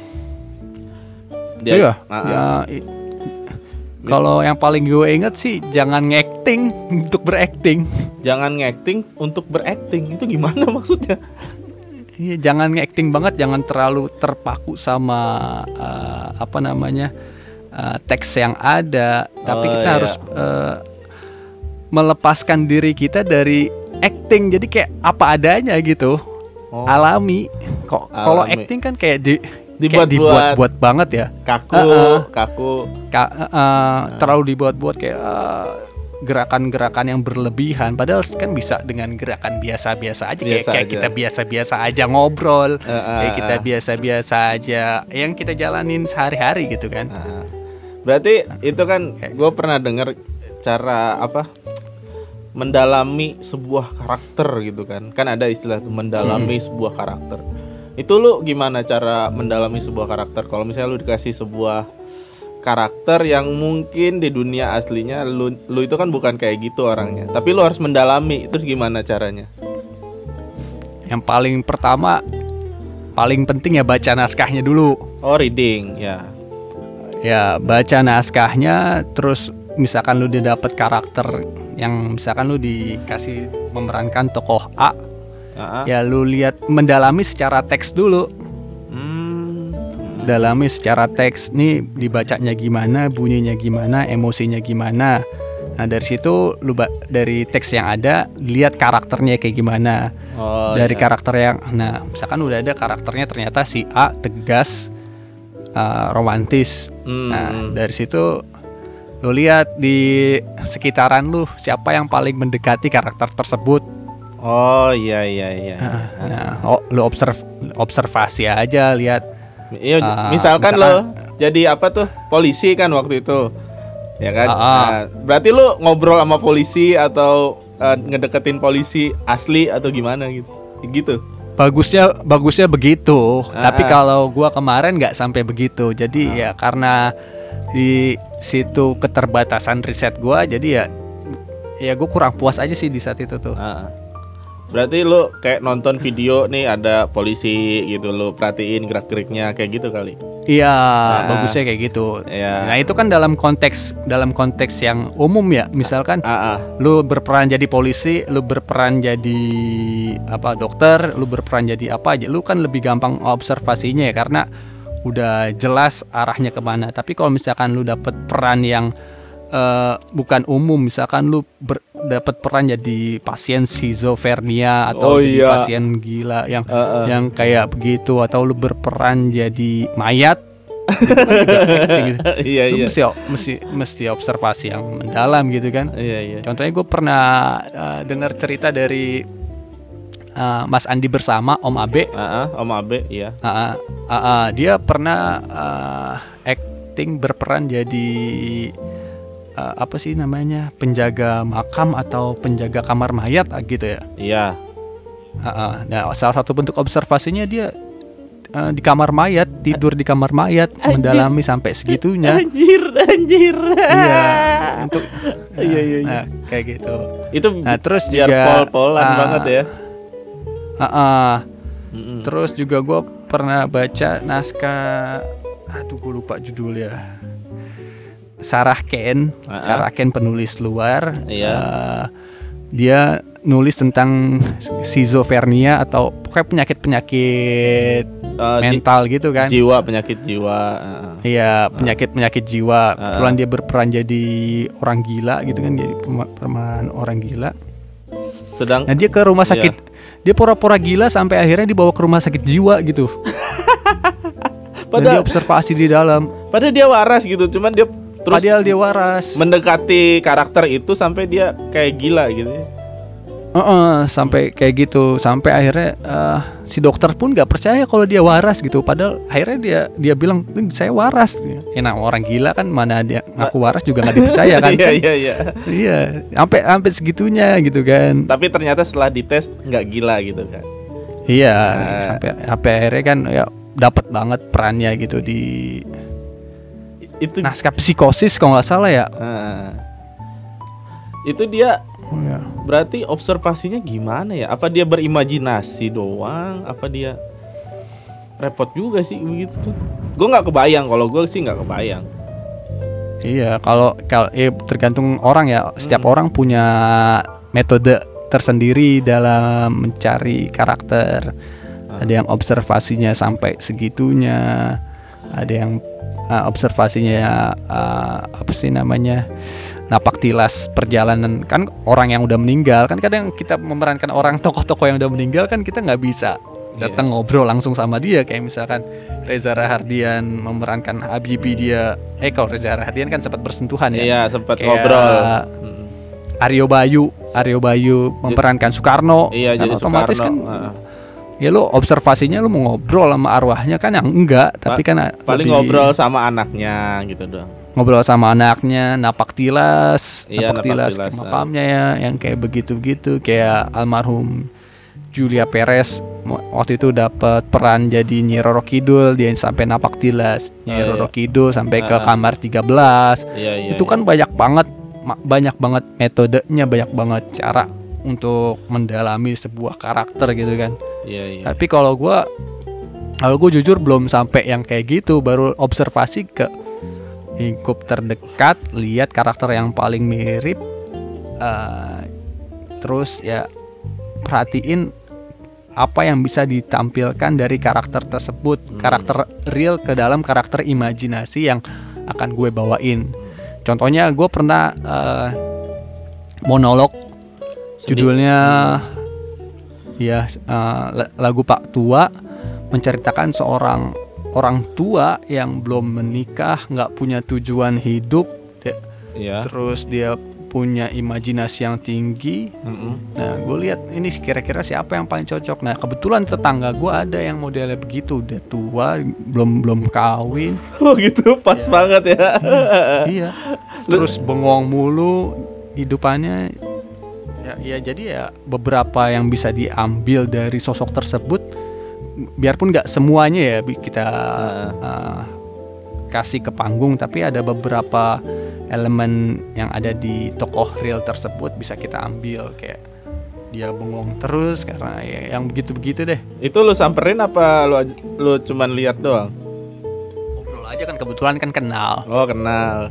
[SPEAKER 2] iya
[SPEAKER 1] Ah, ah.
[SPEAKER 2] ya i- kalau yang paling gue inget sih jangan ngacting untuk berakting
[SPEAKER 1] Jangan ngacting untuk berakting itu gimana maksudnya?
[SPEAKER 2] Iya, jangan ngacting banget, jangan terlalu terpaku sama uh, apa namanya uh, teks yang ada, tapi
[SPEAKER 1] Oh,
[SPEAKER 2] kita
[SPEAKER 1] iya.
[SPEAKER 2] harus uh, melepaskan diri kita dari acting. Jadi kayak apa adanya gitu,
[SPEAKER 1] Oh.
[SPEAKER 2] alami. Kok kalau acting kan kayak di
[SPEAKER 1] Dibuat-buat.
[SPEAKER 2] kayak dibuat-buat banget ya,
[SPEAKER 1] Kaku,
[SPEAKER 2] Ah, ah.
[SPEAKER 1] kaku.
[SPEAKER 2] Ka- uh, uh, terlalu dibuat-buat kayak uh, gerakan-gerakan yang berlebihan. Padahal kan bisa dengan gerakan biasa-biasa aja, kayak,
[SPEAKER 1] Biasa
[SPEAKER 2] kayak
[SPEAKER 1] aja.
[SPEAKER 2] kita biasa-biasa aja ngobrol.
[SPEAKER 1] Eh, eh,
[SPEAKER 2] kayak kita
[SPEAKER 1] eh.
[SPEAKER 2] biasa-biasa aja yang kita jalanin sehari-hari gitu kan
[SPEAKER 1] Ah. Berarti itu kan gue pernah dengar cara apa mendalami sebuah karakter gitu kan. Kan ada istilah tuh mendalami sebuah karakter. Itu lu gimana cara mendalami sebuah karakter? Kalau misalnya lu dikasih sebuah karakter yang mungkin di dunia aslinya lu lu itu kan bukan kayak gitu orangnya. Tapi lu harus mendalami. Terus gimana caranya?
[SPEAKER 2] Yang paling pertama paling penting ya baca naskahnya dulu.
[SPEAKER 1] Oh reading ya
[SPEAKER 2] ya baca naskahnya terus misalkan lu udah dapet karakter yang misalkan lu dikasih memerankan tokoh A
[SPEAKER 1] ah.
[SPEAKER 2] ya lu lihat mendalami secara teks dulu
[SPEAKER 1] Hmm.
[SPEAKER 2] dalami secara teks nih dibacanya gimana, bunyinya gimana, emosinya gimana. Nah dari situ lu ba- dari teks yang ada lihat karakternya kayak gimana.
[SPEAKER 1] Oh,
[SPEAKER 2] dari
[SPEAKER 1] iya.
[SPEAKER 2] karakter yang, nah misalkan udah ada karakternya ternyata si A tegas, uh, romantis.
[SPEAKER 1] Hmm.
[SPEAKER 2] Nah dari situ lu lihat di sekitaran lu siapa yang paling mendekati karakter tersebut.
[SPEAKER 1] Oh iya iya iya.
[SPEAKER 2] Nah, oh, lu observ observasi aja lihat
[SPEAKER 1] Iya,
[SPEAKER 2] Ah,
[SPEAKER 1] misalkan,
[SPEAKER 2] misalkan-
[SPEAKER 1] lo jadi apa tuh polisi kan waktu itu, ya kan?
[SPEAKER 2] Ah, ah.
[SPEAKER 1] Nah, berarti lu ngobrol sama polisi atau eh, ngedeketin polisi asli atau gimana gitu? Gitu.
[SPEAKER 2] Bagusnya bagusnya begitu
[SPEAKER 1] Ah,
[SPEAKER 2] tapi
[SPEAKER 1] ah.
[SPEAKER 2] kalau gua kemarin nggak sampai begitu jadi ya karena di situ keterbatasan riset gua jadi ya ya gue kurang puas aja sih di saat itu tuh
[SPEAKER 1] Ah. Berarti lu kayak nonton video nih ada polisi gitu lu perhatiin gerak-geriknya kayak gitu kali.
[SPEAKER 2] iya
[SPEAKER 1] Ah.
[SPEAKER 2] bagusnya kayak gitu
[SPEAKER 1] Iya.
[SPEAKER 2] nah itu kan dalam konteks dalam konteks yang umum ya misalkan
[SPEAKER 1] Ah, ah.
[SPEAKER 2] lu berperan jadi polisi, lu berperan jadi apa dokter, lu berperan jadi apa aja, lu kan lebih gampang observasinya ya karena udah jelas arahnya ke mana. Tapi kalau misalkan lu dapet peran yang eh, bukan umum, misalkan lu ber, dapet peran jadi pasien schizophrenia atau
[SPEAKER 1] Oh,
[SPEAKER 2] jadi
[SPEAKER 1] iya.
[SPEAKER 2] pasien gila yang
[SPEAKER 1] Ah, ah.
[SPEAKER 2] yang kayak begitu atau lu berperan jadi mayat gitu.
[SPEAKER 1] Iya iya.
[SPEAKER 2] mesti mesti mesti observasi yang mendalam gitu kan.
[SPEAKER 1] Iya iya.
[SPEAKER 2] Contohnya gue pernah uh, dengar cerita dari uh, Mas Andi bersama Om Abe.
[SPEAKER 1] Ah, ah, Om Abe, iya.
[SPEAKER 2] Uh, uh, uh, uh, dia pernah uh, acting berperan jadi uh, apa sih namanya penjaga makam atau penjaga kamar mayat ah, gitu ya.
[SPEAKER 1] Iya.
[SPEAKER 2] Uh, uh. Nah salah satu bentuk observasinya dia uh, di kamar mayat tidur di kamar mayat mendalami sampai segitunya.
[SPEAKER 1] Anjir, anjir.
[SPEAKER 2] Iya untuk
[SPEAKER 1] Iya, iya, iya.
[SPEAKER 2] nah, kayak gitu.
[SPEAKER 1] Itu
[SPEAKER 2] Nah terus
[SPEAKER 1] biar
[SPEAKER 2] juga
[SPEAKER 1] pol-polan
[SPEAKER 2] ah,
[SPEAKER 1] banget ya.
[SPEAKER 2] ah, ah.
[SPEAKER 1] Mm-mm.
[SPEAKER 2] Terus juga gue pernah baca naskah, aduh gue lupa judulnya. Sarah Ken,
[SPEAKER 1] Ah, ah.
[SPEAKER 2] Sarah Ken penulis luar.
[SPEAKER 1] Iya.
[SPEAKER 2] eh, dia nulis tentang schizophrenia atau pokoknya penyakit-penyakit
[SPEAKER 1] ji-
[SPEAKER 2] mental gitu kan.
[SPEAKER 1] jiwa penyakit jiwa. ah.
[SPEAKER 2] Iya, penyakit-penyakit jiwa.
[SPEAKER 1] Ah.
[SPEAKER 2] Kebetulan dia berperan jadi orang gila gitu kan, jadi pemeran orang gila.
[SPEAKER 1] Sedang
[SPEAKER 2] Nah dia ke rumah
[SPEAKER 1] Iya.
[SPEAKER 2] sakit, dia pura-pura gila sampai akhirnya dibawa ke rumah sakit jiwa gitu. Dan dia
[SPEAKER 1] padahal,
[SPEAKER 2] observasi di dalam.
[SPEAKER 1] padahal dia waras gitu, cuman dia terus
[SPEAKER 2] Padahal dia waras.
[SPEAKER 1] mendekati karakter itu sampai dia kayak gila gitu. ya.
[SPEAKER 2] Heeh, sampai kayak gitu, sampai akhirnya eh, si dokter pun nggak percaya kalau dia waras gitu. Padahal akhirnya dia dia bilang "Hmm, saya waras. Ya, nah orang gila kan mana dia ngaku waras juga nggak dipercaya kan?
[SPEAKER 1] Iya iya iya.
[SPEAKER 2] Iya, sampai sampai segitunya gitu kan.
[SPEAKER 1] Tapi ternyata setelah dites nggak gila gitu kan.
[SPEAKER 2] Iya,
[SPEAKER 1] Nah.
[SPEAKER 2] sampai sampai akhirnya kan ya dapat banget perannya gitu di
[SPEAKER 1] Itu
[SPEAKER 2] naskah psikosis kalau nggak salah ya.
[SPEAKER 1] ah. itu dia
[SPEAKER 2] Oh, ya.
[SPEAKER 1] berarti observasinya gimana ya? Apa dia berimajinasi doang? Apa dia repot juga sih begitu tuh? Gue nggak kebayang kalau gue sih nggak kebayang.
[SPEAKER 2] Iya, kalau kalau eh, tergantung orang ya. Setiap orang punya metode tersendiri dalam mencari karakter. Ada yang observasinya sampai segitunya, ada yang uh, observasinya uh, apa sih namanya napak tilas perjalanan kan orang yang udah meninggal kan kadang kita memerankan orang tokoh-tokoh yang udah meninggal kan kita nggak bisa datang ngobrol langsung sama dia kayak misalkan Reza Rahardian memerankan Habibie dia eh kalau Reza Rahardian kan sempat bersentuhan ya
[SPEAKER 1] Iya sempat
[SPEAKER 2] Kayak
[SPEAKER 1] ngobrol.
[SPEAKER 2] Aryo Bayu Aryo Bayu memerankan Soekarno
[SPEAKER 1] Iya
[SPEAKER 2] kan
[SPEAKER 1] jadi
[SPEAKER 2] otomatis
[SPEAKER 1] Soekarno.
[SPEAKER 2] kan
[SPEAKER 1] Heeh.
[SPEAKER 2] Ya lo observasinya lo mau ngobrol sama arwahnya kan yang enggak tapi
[SPEAKER 1] Pa-
[SPEAKER 2] kan
[SPEAKER 1] Paling
[SPEAKER 2] lebih
[SPEAKER 1] ngobrol sama anaknya gitu doang.
[SPEAKER 2] ngobrol sama anaknya napak tilas
[SPEAKER 1] Iya,
[SPEAKER 2] napak
[SPEAKER 1] napak
[SPEAKER 2] tilas,
[SPEAKER 1] tilas,
[SPEAKER 2] ke makamnya ya yang kayak begitu-begitu kayak almarhum Julia Perez waktu itu dapat peran jadi Nyi Roro Kidul dia sampai napak tilas Nyi
[SPEAKER 1] Oh, iya.
[SPEAKER 2] Roro Kidul sampai ke
[SPEAKER 1] Ah.
[SPEAKER 2] kamar 13
[SPEAKER 1] Iya iya.
[SPEAKER 2] itu
[SPEAKER 1] iya.
[SPEAKER 2] kan banyak banget banyak banget metodenya banyak banget cara untuk mendalami sebuah karakter gitu kan
[SPEAKER 1] Iya iya.
[SPEAKER 2] tapi kalau gua kalau gue jujur belum sampai yang kayak gitu baru observasi ke lingkup terdekat lihat karakter yang paling mirip eh, terus ya perhatiin apa yang bisa ditampilkan dari karakter tersebut, karakter real ke dalam karakter imajinasi yang akan gue bawain. Contohnya gue pernah eh, monolog judulnya ya eh, la- lagu Pak Tua menceritakan seorang orang tua yang belum menikah, nggak punya tujuan hidup,
[SPEAKER 1] Iya.
[SPEAKER 2] terus dia punya imajinasi yang tinggi.
[SPEAKER 1] Mm-mm.
[SPEAKER 2] Nah, gue lihat ini kira-kira siapa yang paling cocok. Nah, kebetulan tetangga gue ada yang modelnya begitu, udah tua, belum belum kawin.
[SPEAKER 1] Oh gitu, pas banget ya.
[SPEAKER 2] iya. Terus bengong mulu hidupannya. Ya, ya jadi ya beberapa yang bisa diambil dari sosok tersebut. Biarpun nggak semuanya ya kita uh, kasih ke panggung, tapi ada beberapa elemen yang ada di tokoh real tersebut bisa kita ambil kayak dia bengong terus karena ya, yang begitu-begitu deh.
[SPEAKER 1] Itu lu samperin apa lu lu cuman lihat doang?
[SPEAKER 2] Ngobrol aja kan kebetulan kan kenal.
[SPEAKER 1] Oh, kenal.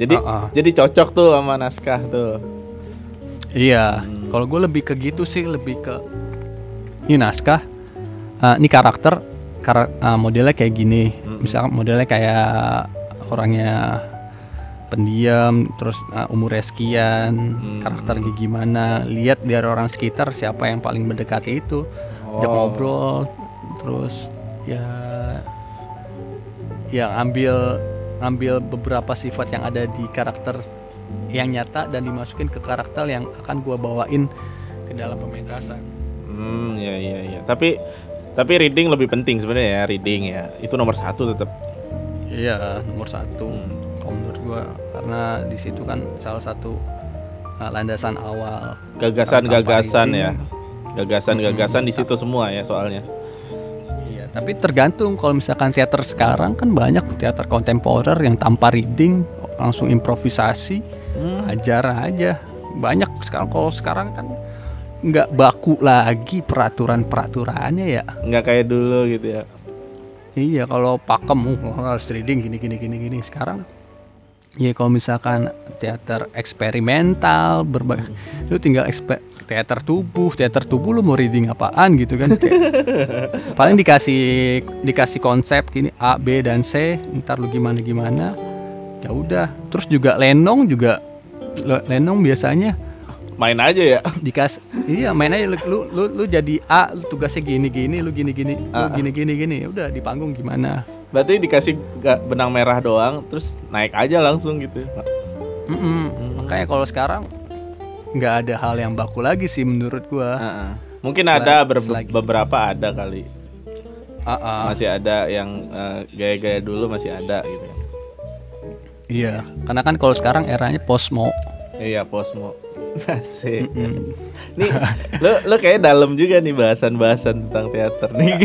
[SPEAKER 1] Jadi
[SPEAKER 2] Uh-uh.
[SPEAKER 1] jadi cocok tuh sama naskah tuh.
[SPEAKER 2] Iya, kalau gue lebih ke gitu sih, lebih ke ini naskah, eh, ini karakter, kara- eh, modelnya kayak gini, misalkan modelnya kayak orangnya pendiam, terus eh, umurnya sekian, karakternya gimana, lihat dari orang sekitar siapa yang paling mendekati itu, ajak
[SPEAKER 1] Oh.
[SPEAKER 2] ngobrol, terus ya, yang ambil ambil beberapa sifat yang ada di karakter yang nyata dan dimasukin ke karakter yang akan gua bawain ke dalam pementasan.
[SPEAKER 1] Hmm, ya ya ya. Tapi tapi reading lebih penting sebenarnya ya, reading ya. Itu nomor satu tetap.
[SPEAKER 2] Iya, nomor satu. Kalau menurut gua karena di situ kan salah satu uh, landasan awal.
[SPEAKER 1] Gagasan-gagasan ya. Gagasan-gagasan di situ semua ya soalnya.
[SPEAKER 2] Iya, tapi tergantung kalau misalkan teater sekarang kan banyak teater kontemporer yang tanpa reading langsung improvisasi, ajar aja. Banyak sekarang kalau sekarang kan nggak baku lagi peraturan-peraturannya ya.
[SPEAKER 1] Nggak kayak dulu gitu ya.
[SPEAKER 2] Iya kalau pakem uh, harus reading gini gini gini gini sekarang ya kalau misalkan teater eksperimental berbagai itu tinggal ekspe- teater tubuh teater tubuh lu mau reading apaan gitu kan Kayak, paling dikasih dikasih konsep gini A B dan C ntar lu gimana gimana ya udah terus juga lenong juga le- lenong biasanya
[SPEAKER 1] Main aja ya.
[SPEAKER 2] dikas iya main aja lu, lu lu lu jadi A lu tugasnya gini gini lu gini gini lu gini gini gini ya udah di panggung gimana
[SPEAKER 1] Berarti dikasih benang merah doang terus naik aja langsung gitu.
[SPEAKER 2] Mm-mm. makanya kalau sekarang nggak ada hal yang baku lagi sih menurut gua
[SPEAKER 1] Heeh. Mungkin
[SPEAKER 2] Selagi-
[SPEAKER 1] ada ber-
[SPEAKER 2] selagi-
[SPEAKER 1] beberapa ada kali.
[SPEAKER 2] Ah, ah.
[SPEAKER 1] Masih ada yang eh, gaya-gaya dulu masih ada gitu ya.
[SPEAKER 2] Iya karena kan kalau sekarang eranya posmo
[SPEAKER 1] Iya, Posmo. Asik.
[SPEAKER 2] Mm.
[SPEAKER 1] Nih, lo lo kayak dalam juga nih bahasan-bahasan tentang teater nih.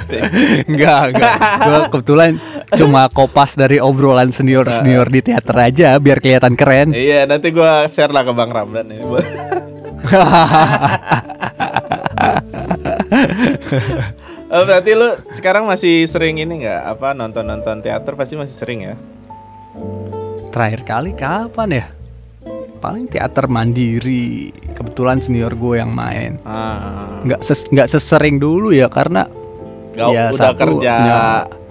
[SPEAKER 2] Enggak, enggak. Gua kebetulan cuma kopas dari obrolan senior-senior di teater aja biar kelihatan keren.
[SPEAKER 1] iya, nanti gua share lah ke Bang Ramdan nih. oh, berarti lu sekarang masih sering ini nggak apa nonton-nonton teater pasti masih sering ya?
[SPEAKER 2] Terakhir kali kapan ya? Paling teater mandiri. Kebetulan senior gue yang main.
[SPEAKER 1] Ah,
[SPEAKER 2] Nggak ses nggak sesering dulu ya karena
[SPEAKER 1] Gak,
[SPEAKER 2] ya,
[SPEAKER 1] udah
[SPEAKER 2] satu,
[SPEAKER 1] kerja,
[SPEAKER 2] ya,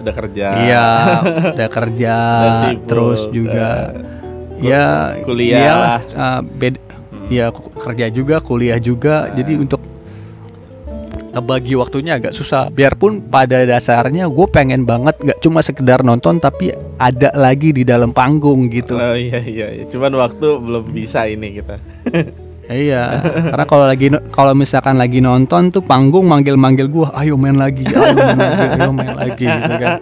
[SPEAKER 1] udah kerja.
[SPEAKER 2] Iya, udah kerja, terus juga
[SPEAKER 1] eh,
[SPEAKER 2] ya
[SPEAKER 1] kuliah.
[SPEAKER 2] iyalah, uh, bed- ya kerja juga, kuliah juga. Jadi untuk ngebagi waktunya agak susah. Biarpun pada dasarnya gue pengen banget nggak cuma sekedar nonton tapi ada lagi di dalam panggung gitu.
[SPEAKER 1] Oh iya iya, iya. cuman waktu belum bisa ini kita.
[SPEAKER 2] iya, karena kalau lagi kalau misalkan lagi nonton tuh panggung manggil-manggil gue, ayo main lagi, ayo main lagi, ayo main lagi gitu kan.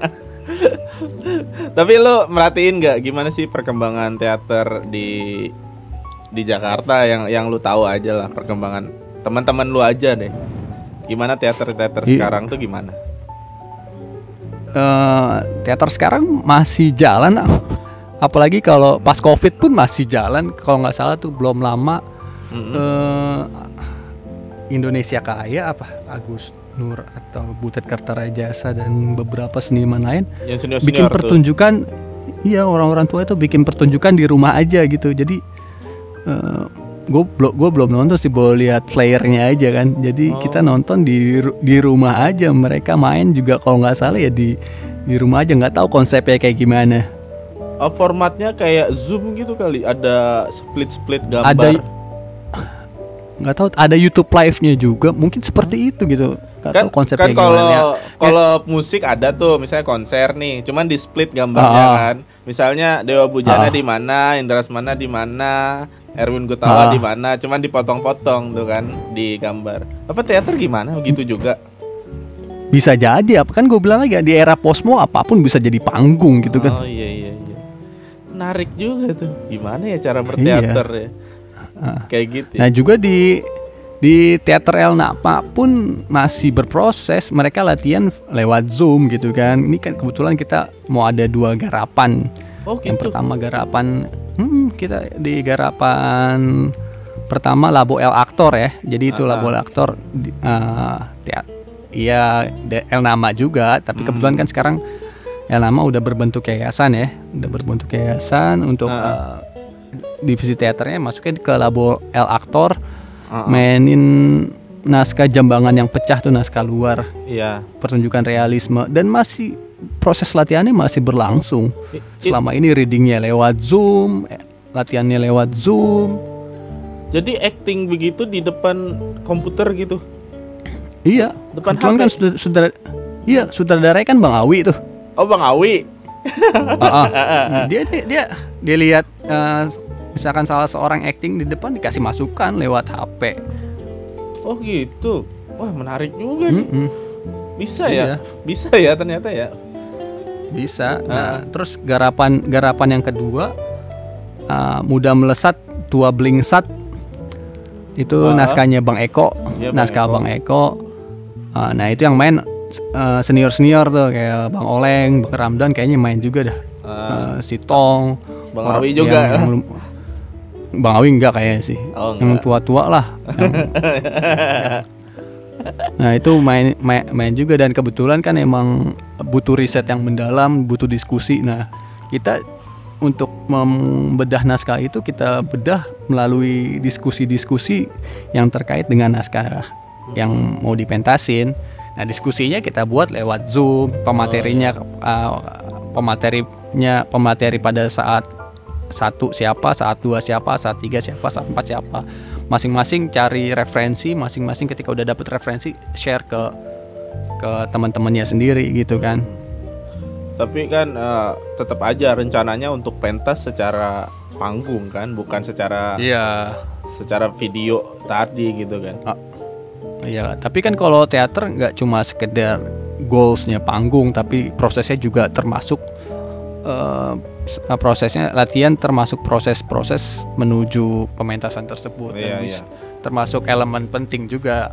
[SPEAKER 1] Tapi lo merhatiin nggak gimana sih perkembangan teater di di Jakarta yang yang lu tahu aja lah perkembangan teman-teman lu aja deh. Gimana teater-teater
[SPEAKER 2] Iya.
[SPEAKER 1] sekarang tuh gimana?
[SPEAKER 2] eh teater sekarang masih jalan apalagi kalau pas covid pun masih jalan kalau nggak salah tuh belum lama eh Indonesia Kaya apa Agus Nur atau Butet Kertarajasa dan beberapa seniman lain
[SPEAKER 1] Yang senior
[SPEAKER 2] bikin
[SPEAKER 1] senior tuh.
[SPEAKER 2] pertunjukan iya orang-orang tua itu bikin pertunjukan di rumah aja gitu jadi eh, gue belum gue belum nonton sih boleh lihat flyernya aja kan. Jadi
[SPEAKER 1] Oh.
[SPEAKER 2] kita nonton di di rumah aja mereka main juga kalau nggak salah ya di di rumah aja. Nggak tahu konsepnya kayak gimana.
[SPEAKER 1] Oh, formatnya kayak zoom gitu kali ada split split gambar.
[SPEAKER 2] Ada- nggak tahu ada YouTube live-nya juga mungkin seperti itu gitu. Nggak
[SPEAKER 1] kan
[SPEAKER 2] tahu konsepnya
[SPEAKER 1] kan kalau
[SPEAKER 2] gimana. ya.
[SPEAKER 1] kalau musik ada tuh misalnya konser nih cuman di split gambarnya
[SPEAKER 2] Ah.
[SPEAKER 1] kan. Misalnya Dewa Bujana
[SPEAKER 2] Ah.
[SPEAKER 1] di mana Indrasmana di mana Erwin Gutawa
[SPEAKER 2] Ah.
[SPEAKER 1] di mana cuman dipotong-potong tuh kan di gambar apa teater gimana begitu juga
[SPEAKER 2] bisa jadi apa kan gue bilang lagi di era posmo apa pun bisa jadi panggung gitu kan
[SPEAKER 1] oh iya iya iya menarik juga tuh gimana ya cara berteater ya
[SPEAKER 2] Ah.
[SPEAKER 1] kayak gitu ya?
[SPEAKER 2] Nah juga di di teater El Napa pun masih berproses. Mereka latihan lewat Zoom gitu kan. Ini kan kebetulan kita mau ada dua garapan.
[SPEAKER 1] Oh
[SPEAKER 2] Yang
[SPEAKER 1] gitu
[SPEAKER 2] pertama garapan, hmm, kita di garapan pertama Labo El Aktor ya. Jadi itu
[SPEAKER 1] Ah,
[SPEAKER 2] Labo El Aktor, Iya, de- El Nama juga. Tapi kebetulan
[SPEAKER 1] Hmm.
[SPEAKER 2] kan sekarang El Nama udah berbentuk yayasan ya. Udah berbentuk yayasan untuk eh, divisi teaternya masuknya ke Labo El Aktor
[SPEAKER 1] ah.
[SPEAKER 2] mainin naskah jambangan yang pecah tuh naskah luar.
[SPEAKER 1] Iya.
[SPEAKER 2] Pertunjukan realisme. Dan masih proses latihannya masih berlangsung. Selama ini readingnya lewat zoom latihannya lewat zoom.
[SPEAKER 1] Jadi acting begitu di depan komputer gitu?
[SPEAKER 2] Iya.
[SPEAKER 1] Depan
[SPEAKER 2] kebetulan
[SPEAKER 1] HP?
[SPEAKER 2] kan sudah sudah iya sutradaranya kan bang Awi tuh.
[SPEAKER 1] Oh Bang Awi?
[SPEAKER 2] Ah, ah. dia dia dia, dia lihat eh, misalkan salah seorang acting di depan dikasih masukan lewat HP
[SPEAKER 1] oh gitu wah menarik juga nih
[SPEAKER 2] Mm-mm.
[SPEAKER 1] bisa
[SPEAKER 2] Iya.
[SPEAKER 1] ya bisa ya ternyata ya
[SPEAKER 2] Bisa. Nah, terus garapan garapan yang kedua uh, mudah melesat tua blingsat itu
[SPEAKER 1] Ah.
[SPEAKER 2] naskahnya Bang Eko,
[SPEAKER 1] Iya, Bang
[SPEAKER 2] naskah
[SPEAKER 1] Eko.
[SPEAKER 2] Bang Eko. Uh, nah itu yang main senior senior tuh kayak Bang Oleng, Bang Ramdan kayaknya main juga dah.
[SPEAKER 1] Ah,
[SPEAKER 2] Uh, si Tong,
[SPEAKER 1] Bang
[SPEAKER 2] orang
[SPEAKER 1] Awi juga.
[SPEAKER 2] yang belum- Bang Awi enggak kayaknya sih.
[SPEAKER 1] Oh,
[SPEAKER 2] yang tua-tua lah. Yang- nah itu main, main main juga dan kebetulan kan emang butuh riset yang mendalam, butuh diskusi. Nah kita untuk membedah naskah itu kita bedah melalui diskusi-diskusi yang terkait dengan naskah yang mau dipentasin. Nah diskusinya kita buat lewat zoom, pematerinya uh, pematerinya pemateri pada saat satu siapa, saat dua siapa, saat tiga siapa, saat empat siapa. Masing-masing cari referensi, masing-masing ketika udah dapet referensi share ke ke teman-temannya sendiri gitu kan.
[SPEAKER 1] tapi kan eh, tetap aja rencananya untuk pentas secara panggung kan bukan secara
[SPEAKER 2] Iya.
[SPEAKER 1] secara video tadi gitu kan
[SPEAKER 2] Iya, tapi kan kalau teater nggak cuma sekedar goalsnya panggung, tapi prosesnya juga termasuk eh, s- prosesnya latihan termasuk proses-proses menuju pementasan tersebut
[SPEAKER 1] Iya,
[SPEAKER 2] dan
[SPEAKER 1] iya.
[SPEAKER 2] termasuk elemen penting juga.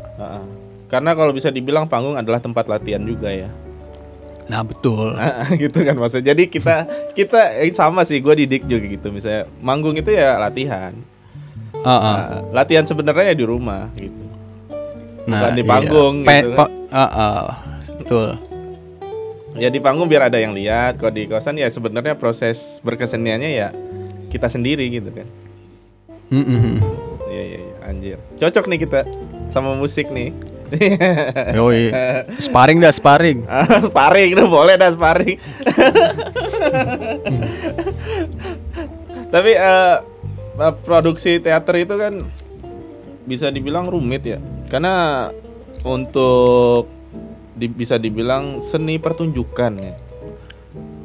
[SPEAKER 1] Karena kalau bisa dibilang panggung adalah tempat latihan juga ya
[SPEAKER 2] Nah betul.
[SPEAKER 1] gitu kan maksudnya jadi kita kita eh, sama sih gue didik juga gitu misalnya manggung itu ya latihan
[SPEAKER 2] Heeh.
[SPEAKER 1] Nah, latihan sebenarnya ya di rumah gitu bukan di
[SPEAKER 2] iya.
[SPEAKER 1] panggung
[SPEAKER 2] Pe-
[SPEAKER 1] gitu kan.
[SPEAKER 2] pa- heeh, betul.
[SPEAKER 1] Ya di panggung biar ada yang lihat kalau di kosan ya sebenarnya proses berkeseniannya ya kita sendiri gitu kan. Iya iya iya anjir. Cocok nih kita sama musik nih.
[SPEAKER 2] Yoi. Sparring dah sparring.
[SPEAKER 1] Sparring udah boleh dah sparring. Tapi eh, produksi teater itu kan bisa dibilang rumit ya. Karena untuk di- bisa dibilang seni pertunjukan ya.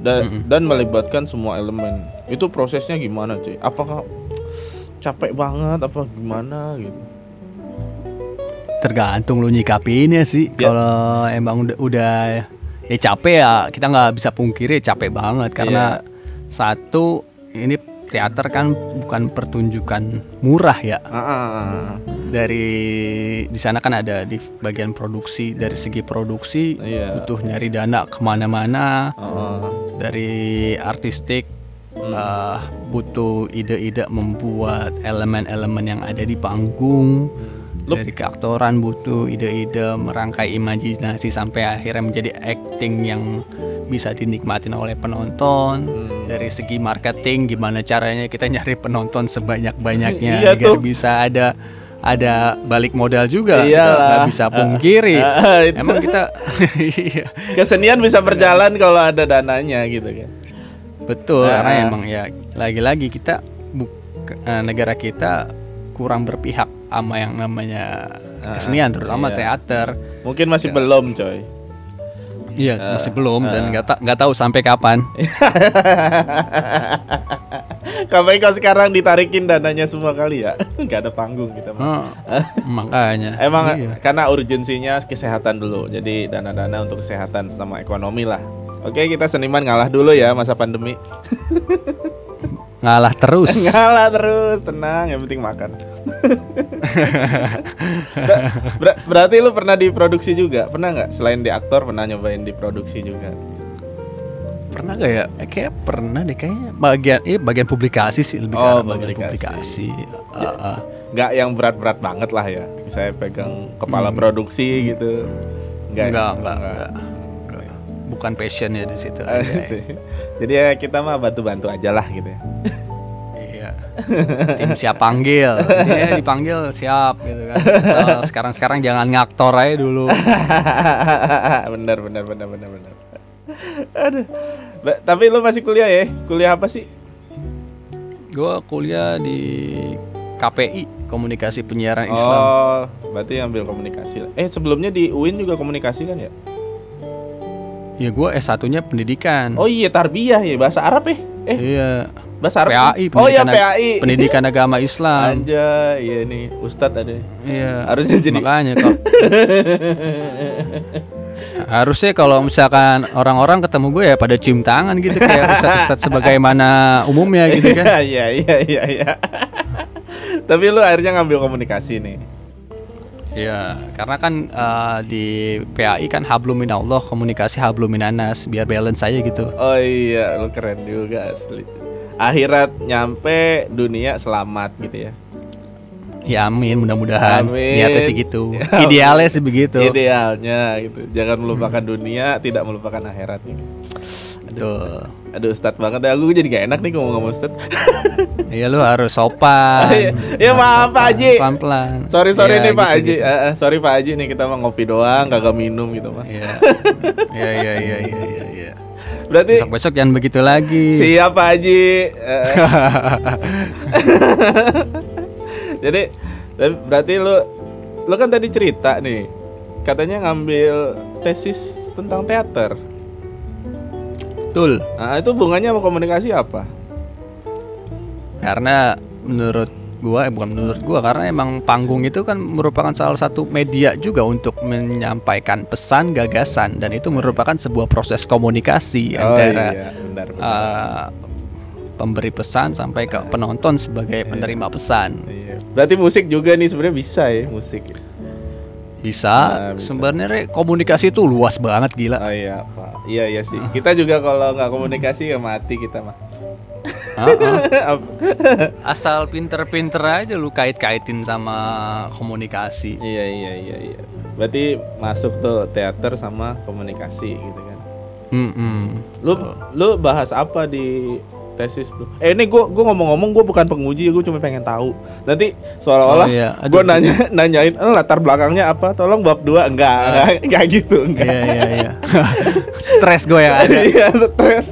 [SPEAKER 1] Dan dan melibatkan semua elemen. Itu prosesnya gimana, cuy? Apakah capek banget apa gimana gitu?
[SPEAKER 2] Tergantung lu nyikapinnya sih.
[SPEAKER 1] Ya.
[SPEAKER 2] Kalau emang udah, udah ya capek ya kita nggak bisa pungkiri capek banget karena satu ini teater kan bukan pertunjukan murah ya.
[SPEAKER 1] Ah, ah.
[SPEAKER 2] Dari di sana kan ada di bagian produksi dari segi produksi
[SPEAKER 1] Iya.
[SPEAKER 2] butuh nyari dana ke
[SPEAKER 1] mana-mana. Ah.
[SPEAKER 2] dari artistik eh, butuh ide-ide membuat elemen-elemen yang ada di panggung
[SPEAKER 1] Lu-
[SPEAKER 2] dari keaktoran butuh ide-ide merangkai imajinasi sampai akhirnya menjadi acting yang bisa dinikmatin oleh penonton
[SPEAKER 1] Hmm.
[SPEAKER 2] dari segi marketing gimana caranya kita nyari penonton sebanyak-banyaknya
[SPEAKER 1] Iya
[SPEAKER 2] agar
[SPEAKER 1] tuh.
[SPEAKER 2] bisa ada ada balik modal juga kita
[SPEAKER 1] Iyalah.
[SPEAKER 2] nggak bisa pungkiri
[SPEAKER 1] Ah, itu.
[SPEAKER 2] emang kita iya
[SPEAKER 1] Kesenian bisa berjalan kalau ada dananya gitu kan.
[SPEAKER 2] betul
[SPEAKER 1] Ah.
[SPEAKER 2] karena emang ya lagi-lagi kita eh, negara kita kurang berpihak sama yang namanya kesenian terutama
[SPEAKER 1] iya.
[SPEAKER 2] teater
[SPEAKER 1] Mungkin masih belum, coy.
[SPEAKER 2] Iya masih belum dan nggak ta- nggak tahu sampai kapan
[SPEAKER 1] Kapan kau sekarang ditarikin dananya semua kali ya? Gak ada panggung kita.
[SPEAKER 2] Oh, makanya
[SPEAKER 1] Emang
[SPEAKER 2] Iya.
[SPEAKER 1] karena urgensinya kesehatan dulu. Jadi dana-dana untuk kesehatan sama ekonomi lah. Oke, kita seniman ngalah dulu ya masa pandemi.
[SPEAKER 2] ngalah terus
[SPEAKER 1] ngalah terus, tenang, yang penting makan. Ber- ber- berarti lu pernah diproduksi juga? Pernah nggak? Selain di aktor, pernah nyobain diproduksi juga?
[SPEAKER 2] pernah gak ya Eh, kayak pernah deh kayaknya bagian eh bagian publikasi sih lebih
[SPEAKER 1] Oh,
[SPEAKER 2] bagian
[SPEAKER 1] publikasi.
[SPEAKER 2] publikasi Ah, ah.
[SPEAKER 1] Nggak yang berat-berat banget lah ya. Saya pegang kepala produksi gitu. Nggak, ya?
[SPEAKER 2] enggak enggak Enggak. bukan passionnya di situ
[SPEAKER 1] Eh,
[SPEAKER 2] aja.
[SPEAKER 1] sih. Jadi ya kita mah bantu-bantu aja lah gitu ya.
[SPEAKER 2] Tim siap panggil dia dipanggil siap gitu kan sekarang sekarang jangan ngaktor aja dulu
[SPEAKER 1] bener bener bener bener bener. Aduh. Ba- Tapi lu masih kuliah ya? Kuliah apa sih?
[SPEAKER 2] gue kuliah di KPI komunikasi penyiaran Islam
[SPEAKER 1] Oh, berarti ambil komunikasi. Eh, sebelumnya di UIN juga komunikasi kan ya?
[SPEAKER 2] ya gue S1 nya pendidikan
[SPEAKER 1] Oh iya, tarbiyah ya, bahasa Arab ya? Eh,
[SPEAKER 2] iya
[SPEAKER 1] bahasa Arab.
[SPEAKER 2] PAI
[SPEAKER 1] Oh iya, PAI.
[SPEAKER 2] pendidikan agama Islam
[SPEAKER 1] Anjay, iya nih, Ustadz ada.
[SPEAKER 2] Iya.
[SPEAKER 1] Harusnya jadi-
[SPEAKER 2] makanya kok. Harusnya kalau misalkan orang-orang ketemu gue ya pada cium tangan gitu kayak ustadz-ustadz sebagaimana umumnya gitu kan.
[SPEAKER 1] Iya, iya, iya, iya. Tapi lu akhirnya ngambil komunikasi nih.
[SPEAKER 2] Iya, karena kan eh, di PAI kan hablum minallah komunikasi hablum minanas biar balance aja gitu.
[SPEAKER 1] Oh iya, lu keren juga asli. Akhirat nyampe dunia selamat gitu ya.
[SPEAKER 2] Ya amin, mudah-mudahan
[SPEAKER 1] Amin.
[SPEAKER 2] niatnya sih gitu.
[SPEAKER 1] Ya,
[SPEAKER 2] Idealnya sih begitu.
[SPEAKER 1] Idealnya gitu. Jangan melupakan dunia, tidak melupakan akhirat gitu.
[SPEAKER 2] Betul.
[SPEAKER 1] Aduh Ustadz banget ya, aku jadi gak enak nih ngomong-ngomong Ustadz
[SPEAKER 2] Iya lu harus sopan.
[SPEAKER 1] Iya, iya, maaf, Pak Haji.
[SPEAKER 2] Pelan-pelan.
[SPEAKER 1] Sorry sorry
[SPEAKER 2] Iya,
[SPEAKER 1] nih Pak
[SPEAKER 2] gitu,
[SPEAKER 1] Haji
[SPEAKER 2] gitu.
[SPEAKER 1] Eh, Sorry Pak Haji nih kita mah ngopi doang, kagak minum gitu mah
[SPEAKER 2] Iya. Iya iya iya iya iya.
[SPEAKER 1] Berarti
[SPEAKER 2] Besok-besok jangan begitu lagi.
[SPEAKER 1] siap Pak Haji. Jadi berarti lu Lu kan tadi cerita nih Katanya ngambil tesis tentang teater
[SPEAKER 2] Betul.
[SPEAKER 1] Nah itu hubungannya sama komunikasi apa?
[SPEAKER 2] Karena menurut gua eh, bukan menurut gua karena emang panggung itu kan merupakan salah satu media juga untuk menyampaikan pesan gagasan dan itu merupakan sebuah proses komunikasi
[SPEAKER 1] Oh
[SPEAKER 2] antara
[SPEAKER 1] iya, benar, benar.
[SPEAKER 2] uh, pemberi pesan sampai ke penonton sebagai penerima pesan.
[SPEAKER 1] Iya. Berarti musik juga nih sebenarnya bisa ya musik.
[SPEAKER 2] Bisa,
[SPEAKER 1] Nah, bisa.
[SPEAKER 2] sebenarnya komunikasi itu luas banget gila.
[SPEAKER 1] Oh iya Pak. Iya iya sih. Kita juga kalau nggak komunikasi ya mati kita mah.
[SPEAKER 2] Asal pinter-pinter aja lu kait-kaitin sama komunikasi.
[SPEAKER 1] Iya iya iya iya. Berarti masuk tuh teater sama komunikasi gitu kan.
[SPEAKER 2] Mm-mm.
[SPEAKER 1] Lu lu bahas apa di tesis tuh? Eh ini gua gua ngomong-ngomong gua bukan penguji, gua cuma pengen tahu. Nanti seolah-olah
[SPEAKER 2] Oh, iya.
[SPEAKER 1] Gua nanya nanyain eh, latar belakangnya apa? Tolong bab 2 enggak, enggak, enggak gitu, enggak.
[SPEAKER 2] Iya iya iya. Stres gue yang ada.
[SPEAKER 1] Iya, stres.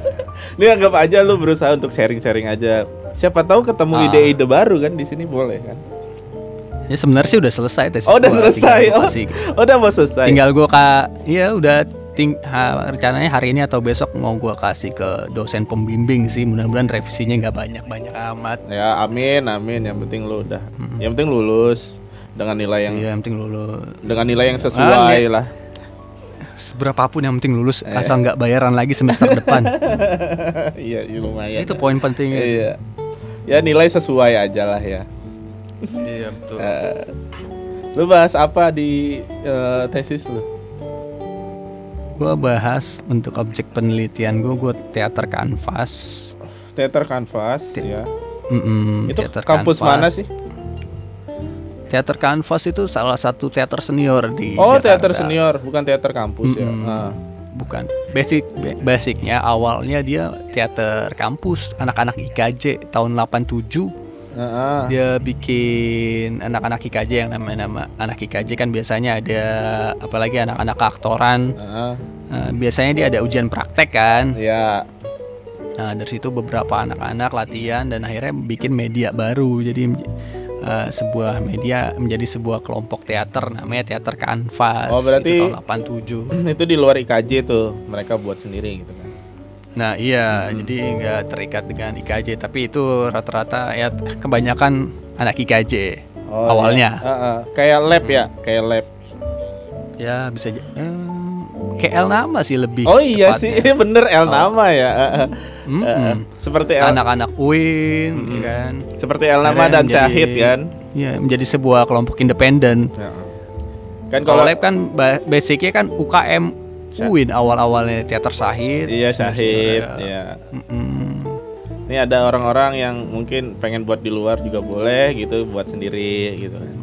[SPEAKER 1] Ini anggap aja lu berusaha untuk sharing-sharing aja. Siapa tahu ketemu
[SPEAKER 2] Ah.
[SPEAKER 1] ide-ide baru kan di sini boleh kan?
[SPEAKER 2] Ya sebenarnya sih udah selesai tesis.
[SPEAKER 1] Oh, udah
[SPEAKER 2] gua.
[SPEAKER 1] selesai. Oh,
[SPEAKER 2] gua kasih.
[SPEAKER 1] oh, udah mau selesai.
[SPEAKER 2] Tinggal gua ka iya udah ting ha, rencananya hari ini atau besok mau gua kasih ke dosen pembimbing sih. Mudah-mudahan revisinya nggak banyak-banyak amat.
[SPEAKER 1] Ya, amin, amin. Yang penting lu udah. Yang penting lulus dengan nilai yang
[SPEAKER 2] Iya, yang penting lulus.
[SPEAKER 1] dengan nilai yang
[SPEAKER 2] Ah,
[SPEAKER 1] sesuai
[SPEAKER 2] nih.
[SPEAKER 1] lah.
[SPEAKER 2] Seberapapun yang penting lulus
[SPEAKER 1] Eh.
[SPEAKER 2] asal nggak bayaran lagi semester depan.
[SPEAKER 1] iya, iya, lumayan.
[SPEAKER 2] Itu poin pentingnya sih.
[SPEAKER 1] Iya. Ya nilai sesuai aja lah ya.
[SPEAKER 2] Iya, betul.
[SPEAKER 1] Eh, lu bahas apa di eh, tesis lu?
[SPEAKER 2] Gua bahas untuk objek penelitian gua gua teater kanvas.
[SPEAKER 1] Teater kanvas, ya.
[SPEAKER 2] Mm-mm,
[SPEAKER 1] Itu
[SPEAKER 2] teater
[SPEAKER 1] kampus
[SPEAKER 2] kanvas.
[SPEAKER 1] mana sih?
[SPEAKER 2] Teater kanvas itu salah satu teater senior di
[SPEAKER 1] Oh,
[SPEAKER 2] Jakarta.
[SPEAKER 1] teater senior, bukan teater kampus ya.
[SPEAKER 2] Mm-mm.
[SPEAKER 1] Ah.
[SPEAKER 2] bukan. Basic ba- basicnya awalnya dia teater kampus anak-anak IKJ tahun 87
[SPEAKER 1] Heeh.
[SPEAKER 2] dia bikin anak-anak IKJ yang nama-nama anak IKJ kan biasanya ada apalagi anak-anak keaktoran
[SPEAKER 1] Heeh.
[SPEAKER 2] Nah, biasanya dia ada ujian praktek kan
[SPEAKER 1] Ya.
[SPEAKER 2] nah dari situ beberapa anak-anak latihan dan akhirnya bikin media baru jadi eh, sebuah media menjadi sebuah kelompok teater namanya teater kanvas
[SPEAKER 1] Oh, berarti-
[SPEAKER 2] itu tahun 87
[SPEAKER 1] itu di luar IKJ tuh mereka buat sendiri gitu kan.
[SPEAKER 2] Nah iya, jadi nggak terikat dengan IKJ, tapi itu rata-rata ya kebanyakan anak IKJ
[SPEAKER 1] Oh,
[SPEAKER 2] awalnya.
[SPEAKER 1] iya. Heeh. Kayak lab ya, kayak lab.
[SPEAKER 2] Ya bisa, j- eh, KL nama sih lebih.
[SPEAKER 1] Oh iya
[SPEAKER 2] tepatnya.
[SPEAKER 1] sih, bener L nama ya. Heeh.
[SPEAKER 2] Mm-mm.
[SPEAKER 1] Heeh. Seperti L,
[SPEAKER 2] Anak-anak UIN, ya kan.
[SPEAKER 1] seperti L nama
[SPEAKER 2] Akhirnya
[SPEAKER 1] dan
[SPEAKER 2] menjadi-
[SPEAKER 1] Syahid kan.
[SPEAKER 2] Ya menjadi sebuah kelompok independen.
[SPEAKER 1] Heeh. Kan
[SPEAKER 2] Kalau lab kan ba- basicnya kan UKM UIN awal-awalnya teater Syahid.
[SPEAKER 1] iya Syahid,
[SPEAKER 2] Ya.
[SPEAKER 1] ya.
[SPEAKER 2] Mm-mm.
[SPEAKER 1] Ini ada orang-orang yang mungkin pengen buat di luar juga boleh gitu, buat sendiri gitu kan.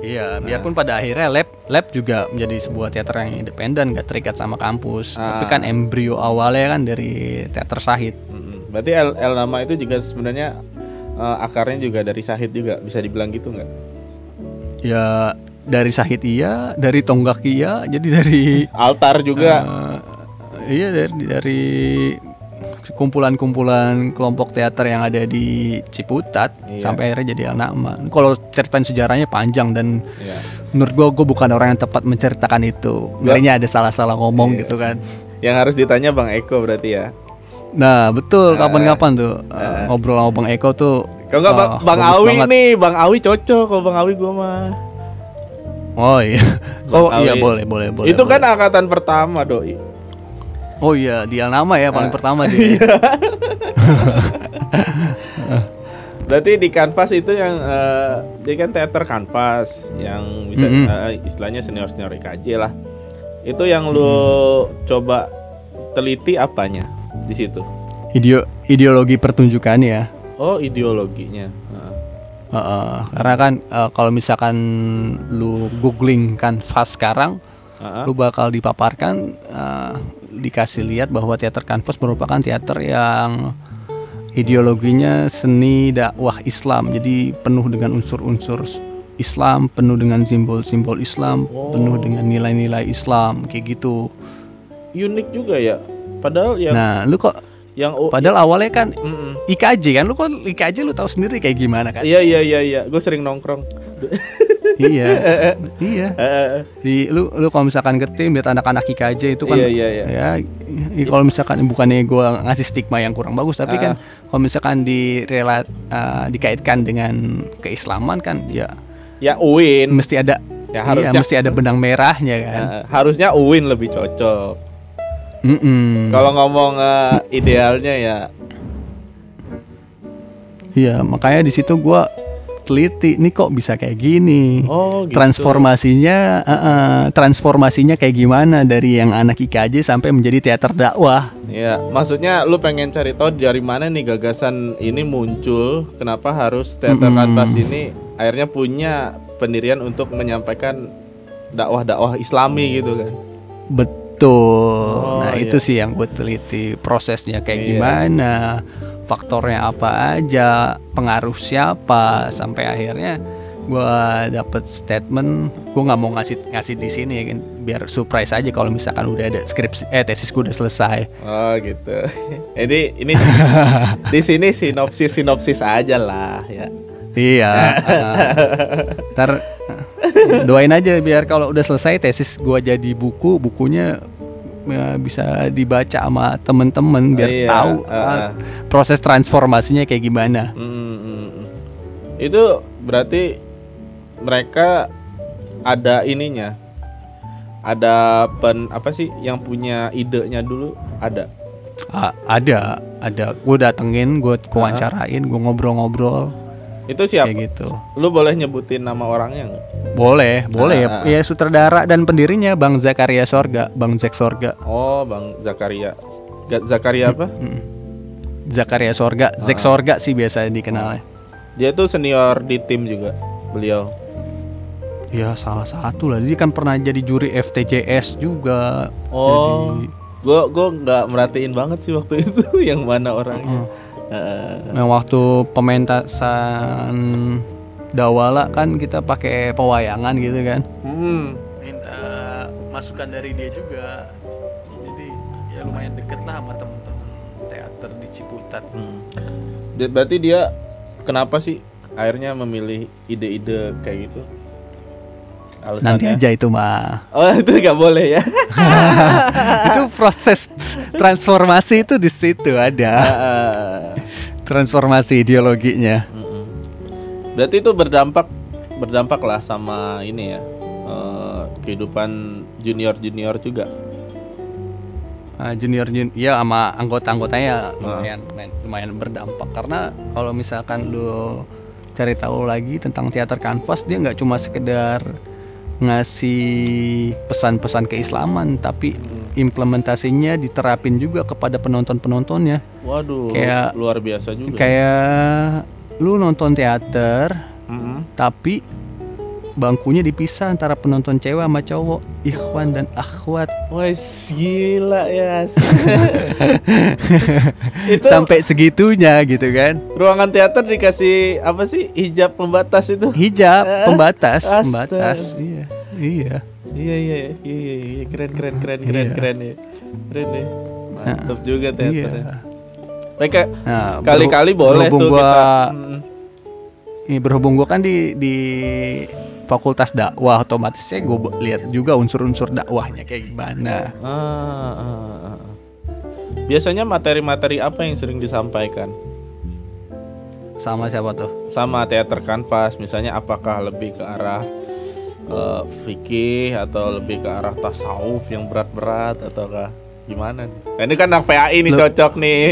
[SPEAKER 2] Iya, biarpun pada akhirnya lab lab juga menjadi sebuah teater yang independen, gak terikat sama kampus. Tapi
[SPEAKER 1] Ah.
[SPEAKER 2] kan embrio awalnya kan dari teater Sahid.
[SPEAKER 1] Berarti L, L nama itu juga sebenarnya eh, akarnya juga dari Syahid juga, bisa dibilang gitu nggak?
[SPEAKER 2] Ya dari Sahid iya, dari Tonggak iya, jadi dari
[SPEAKER 1] Altar juga.
[SPEAKER 2] eh, iya dari dari kumpulan-kumpulan kelompok teater yang ada di Ciputat
[SPEAKER 1] Iya.
[SPEAKER 2] sampai akhirnya jadi nama. Kalau ceritain sejarahnya panjang dan
[SPEAKER 1] Iya.
[SPEAKER 2] menurut gua gua bukan orang yang tepat menceritakan itu. Ngerinya ada salah-salah ngomong
[SPEAKER 1] Iya.
[SPEAKER 2] gitu kan.
[SPEAKER 1] Yang harus ditanya Bang Eko berarti ya.
[SPEAKER 2] Nah betul kapan-kapan tuh uh, ngobrol sama Bang Eko tuh
[SPEAKER 1] Kalau nggak Bang,
[SPEAKER 2] uh,
[SPEAKER 1] Bang Awi
[SPEAKER 2] banget.
[SPEAKER 1] nih, Bang Awi cocok kalau Bang Awi gua mah.
[SPEAKER 2] Oh iya,
[SPEAKER 1] Bang
[SPEAKER 2] oh iya boleh boleh boleh.
[SPEAKER 1] itu kan
[SPEAKER 2] boleh.
[SPEAKER 1] angkatan pertama doi.
[SPEAKER 2] Oh iya dia nama ya paling pertama
[SPEAKER 1] Iya.
[SPEAKER 2] dia.
[SPEAKER 1] Berarti di kanvas itu yang eh, dia kan teater kanvas yang bisa
[SPEAKER 2] Mm-mm.
[SPEAKER 1] eh, istilahnya senior senior IKJ lah. Itu yang lu coba teliti apanya di situ?
[SPEAKER 2] Ideo ideologi pertunjukan ya.
[SPEAKER 1] Oh ideologinya. Heeh.
[SPEAKER 2] Heeh, karena kan uh, kalau misalkan lu googling kanvas sekarang,
[SPEAKER 1] Heeh.
[SPEAKER 2] lu bakal dipaparkan uh, dikasih lihat bahwa teater kanvas merupakan teater yang ideologinya seni dakwah Islam. Jadi penuh dengan unsur-unsur Islam, penuh dengan simbol-simbol Islam, penuh dengan nilai-nilai Islam kayak gitu.
[SPEAKER 1] Unik juga ya. Padahal yang
[SPEAKER 2] Nah, lu kok
[SPEAKER 1] yang oh,
[SPEAKER 2] padahal awalnya kan
[SPEAKER 1] Mm-mm.
[SPEAKER 2] IKJ kan lu kok IKJ lu tahu sendiri kayak gimana kan?
[SPEAKER 1] Iya iya iya iya, gue sering nongkrong.
[SPEAKER 2] iya. iya.
[SPEAKER 1] Eh,
[SPEAKER 2] di lu lu kalau misalkan ke tim lihat anak-anak IKJ itu kan
[SPEAKER 1] Iya, iya, iya.
[SPEAKER 2] ya kalau misalkan bukannya gua ngasih stigma yang kurang bagus tapi
[SPEAKER 1] Ah.
[SPEAKER 2] kan kalau misalkan di relat uh, dikaitkan dengan keislaman kan ya
[SPEAKER 1] ya Uin.
[SPEAKER 2] mesti ada
[SPEAKER 1] Ya,
[SPEAKER 2] iya,
[SPEAKER 1] harusnya-
[SPEAKER 2] mesti ada benang merahnya kan
[SPEAKER 1] Eh, harusnya Uin lebih cocok.
[SPEAKER 2] Mm-mm.
[SPEAKER 1] Kalau ngomong eh, idealnya ya
[SPEAKER 2] iya makanya di situ gua teliti nih kok bisa kayak gini
[SPEAKER 1] Oh, gitu.
[SPEAKER 2] transformasinya uh, uh, transformasinya kayak gimana dari yang anak IKJ sampai menjadi teater dakwah
[SPEAKER 1] Ya, maksudnya lu pengen cari tahu dari mana nih gagasan ini muncul, kenapa harus teater
[SPEAKER 2] Mm-mm.
[SPEAKER 1] kanvas ini akhirnya punya pendirian untuk menyampaikan dakwah-dakwah Islami gitu kan.
[SPEAKER 2] Betul.
[SPEAKER 1] Oh,
[SPEAKER 2] nah,
[SPEAKER 1] iya.
[SPEAKER 2] itu sih yang gue teliti prosesnya kayak
[SPEAKER 1] Iya.
[SPEAKER 2] gimana, faktornya apa aja, pengaruh siapa sampai akhirnya gue dapet statement. Gue nggak mau ngasih ngasih di sini ya kan, biar surprise aja kalau misalkan udah ada skripsi eh tesis gue udah selesai.
[SPEAKER 1] Oh, gitu. Jadi ini di sini sinopsis sinopsis aja lah ya.
[SPEAKER 2] Iya. uh, ntar doain aja biar kalau udah selesai tesis gue jadi buku, bukunya ya, bisa dibaca sama temen-temen biar
[SPEAKER 1] Iya,
[SPEAKER 2] tahu
[SPEAKER 1] uh,
[SPEAKER 2] uh, proses transformasinya kayak gimana.
[SPEAKER 1] Mm, mm, mm. Itu berarti mereka ada ininya. Ada pen apa sih yang punya idenya dulu ada.
[SPEAKER 2] A- ada, ada. Gue datengin, gue wawancarain, gue ngobrol-ngobrol
[SPEAKER 1] Itu siapa?
[SPEAKER 2] kayak gitu.
[SPEAKER 1] Lu boleh nyebutin nama orangnya nggak?
[SPEAKER 2] Boleh, boleh
[SPEAKER 1] Ah, ah,
[SPEAKER 2] ya. Ya sutradara dan pendirinya Bang Zakaria Sorga, Bang Zek Sorga.
[SPEAKER 1] Oh, Bang Zakaria. Ga- Zakaria apa?
[SPEAKER 2] Mm. Zakaria Sorga, Zek
[SPEAKER 1] Ah.
[SPEAKER 2] Sorga sih biasa dikenalnya.
[SPEAKER 1] Dia tuh senior di tim juga. Beliau.
[SPEAKER 2] Ya salah satu lah. Dia kan pernah jadi juri FTJS juga.
[SPEAKER 1] Oh,
[SPEAKER 2] Jadi,
[SPEAKER 1] gue gue nggak merhatiin banget sih waktu itu yang mana orangnya. Heeh.
[SPEAKER 2] nah waktu pementasan Dawala kan kita pakai pewayangan gitu kan.
[SPEAKER 1] Hmm.
[SPEAKER 2] Minta masukan dari dia juga. Jadi ya lumayan deket lah sama temen-temen teater di Ciputat.
[SPEAKER 1] Hmm. Dia- Berarti dia kenapa sih akhirnya memilih ide-ide kayak gitu? Alasannya?
[SPEAKER 2] Nanti aja itu mah.
[SPEAKER 1] Oh itu nggak boleh ya?
[SPEAKER 2] itu proses transformasi itu di situ ada. Transformasi ideologinya.
[SPEAKER 1] Berarti itu berdampak berdampak lah sama ini ya eh, kehidupan junior junior juga.
[SPEAKER 2] Uh, junior junior ya sama anggota-anggotanya lumayan lumayan- lumayan berdampak. Karena kalau misalkan lu cari tahu lagi tentang teater kanvas dia nggak cuma sekedar ngasih pesan-pesan keislaman tapi implementasinya diterapin juga kepada penonton-penontonnya
[SPEAKER 1] Waduh,
[SPEAKER 2] Kayak-
[SPEAKER 1] luar biasa juga.
[SPEAKER 2] kayak lu nonton teater
[SPEAKER 1] Mm-mm.
[SPEAKER 2] tapi bangkunya dipisah antara penonton cewek sama cowok ikhwan dan akhwat
[SPEAKER 1] Wah gila ya. itu
[SPEAKER 2] sampai segitunya gitu kan
[SPEAKER 1] ruangan teater dikasih apa sih hijab pembatas itu?
[SPEAKER 2] hijab
[SPEAKER 1] Eh,
[SPEAKER 2] pembatas
[SPEAKER 1] astaga.
[SPEAKER 2] pembatas iya iya
[SPEAKER 1] Iya iya iya iya, iya. keren keren keren keren
[SPEAKER 2] Iya.
[SPEAKER 1] keren ya. Keren ya. Mantap juga teaternya.
[SPEAKER 2] iya
[SPEAKER 1] Mereka
[SPEAKER 2] nah
[SPEAKER 1] kali-kali boleh
[SPEAKER 2] berhubung
[SPEAKER 1] tuh
[SPEAKER 2] gua
[SPEAKER 1] kita.
[SPEAKER 2] Ini berhubung gua kan di di fakultas dakwah otomatis saya gue lihat juga unsur-unsur dakwahnya kayak gimana
[SPEAKER 1] Ah, ah, ah, ah. Biasanya materi-materi apa yang sering disampaikan
[SPEAKER 2] sama siapa tuh
[SPEAKER 1] sama teater kanvas? Misalnya apakah lebih ke arah eh, fikih atau lebih ke arah tasawuf yang berat-berat ataukah gimana nih? Nah, ini kan anak PAI nih
[SPEAKER 2] Lu-
[SPEAKER 1] cocok nih.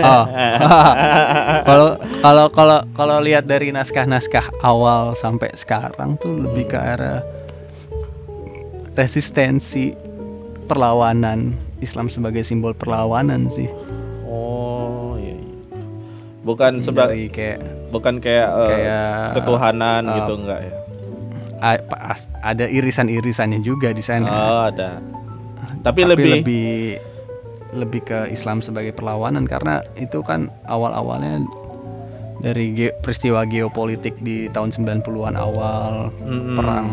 [SPEAKER 2] Oh. Kalau kalau kalau kalau lihat dari naskah-naskah awal sampai sekarang tuh lebih ke arah resistensi perlawanan Islam sebagai simbol perlawanan sih.
[SPEAKER 1] oh iya. iya. Bukan sebagai
[SPEAKER 2] kayak
[SPEAKER 1] bukan kayak, eh,
[SPEAKER 2] Kayak,
[SPEAKER 1] ketuhanan
[SPEAKER 2] eh,
[SPEAKER 1] gitu enggak ya?
[SPEAKER 2] ada irisan-irisannya juga di sana.
[SPEAKER 1] Oh, ada. Tapi,
[SPEAKER 2] Tapi
[SPEAKER 1] lebih,
[SPEAKER 2] lebih lebih ke Islam sebagai perlawanan karena itu kan awal-awalnya dari ge- peristiwa geopolitik di tahun 90-an awal
[SPEAKER 1] Mm-mm.
[SPEAKER 2] perang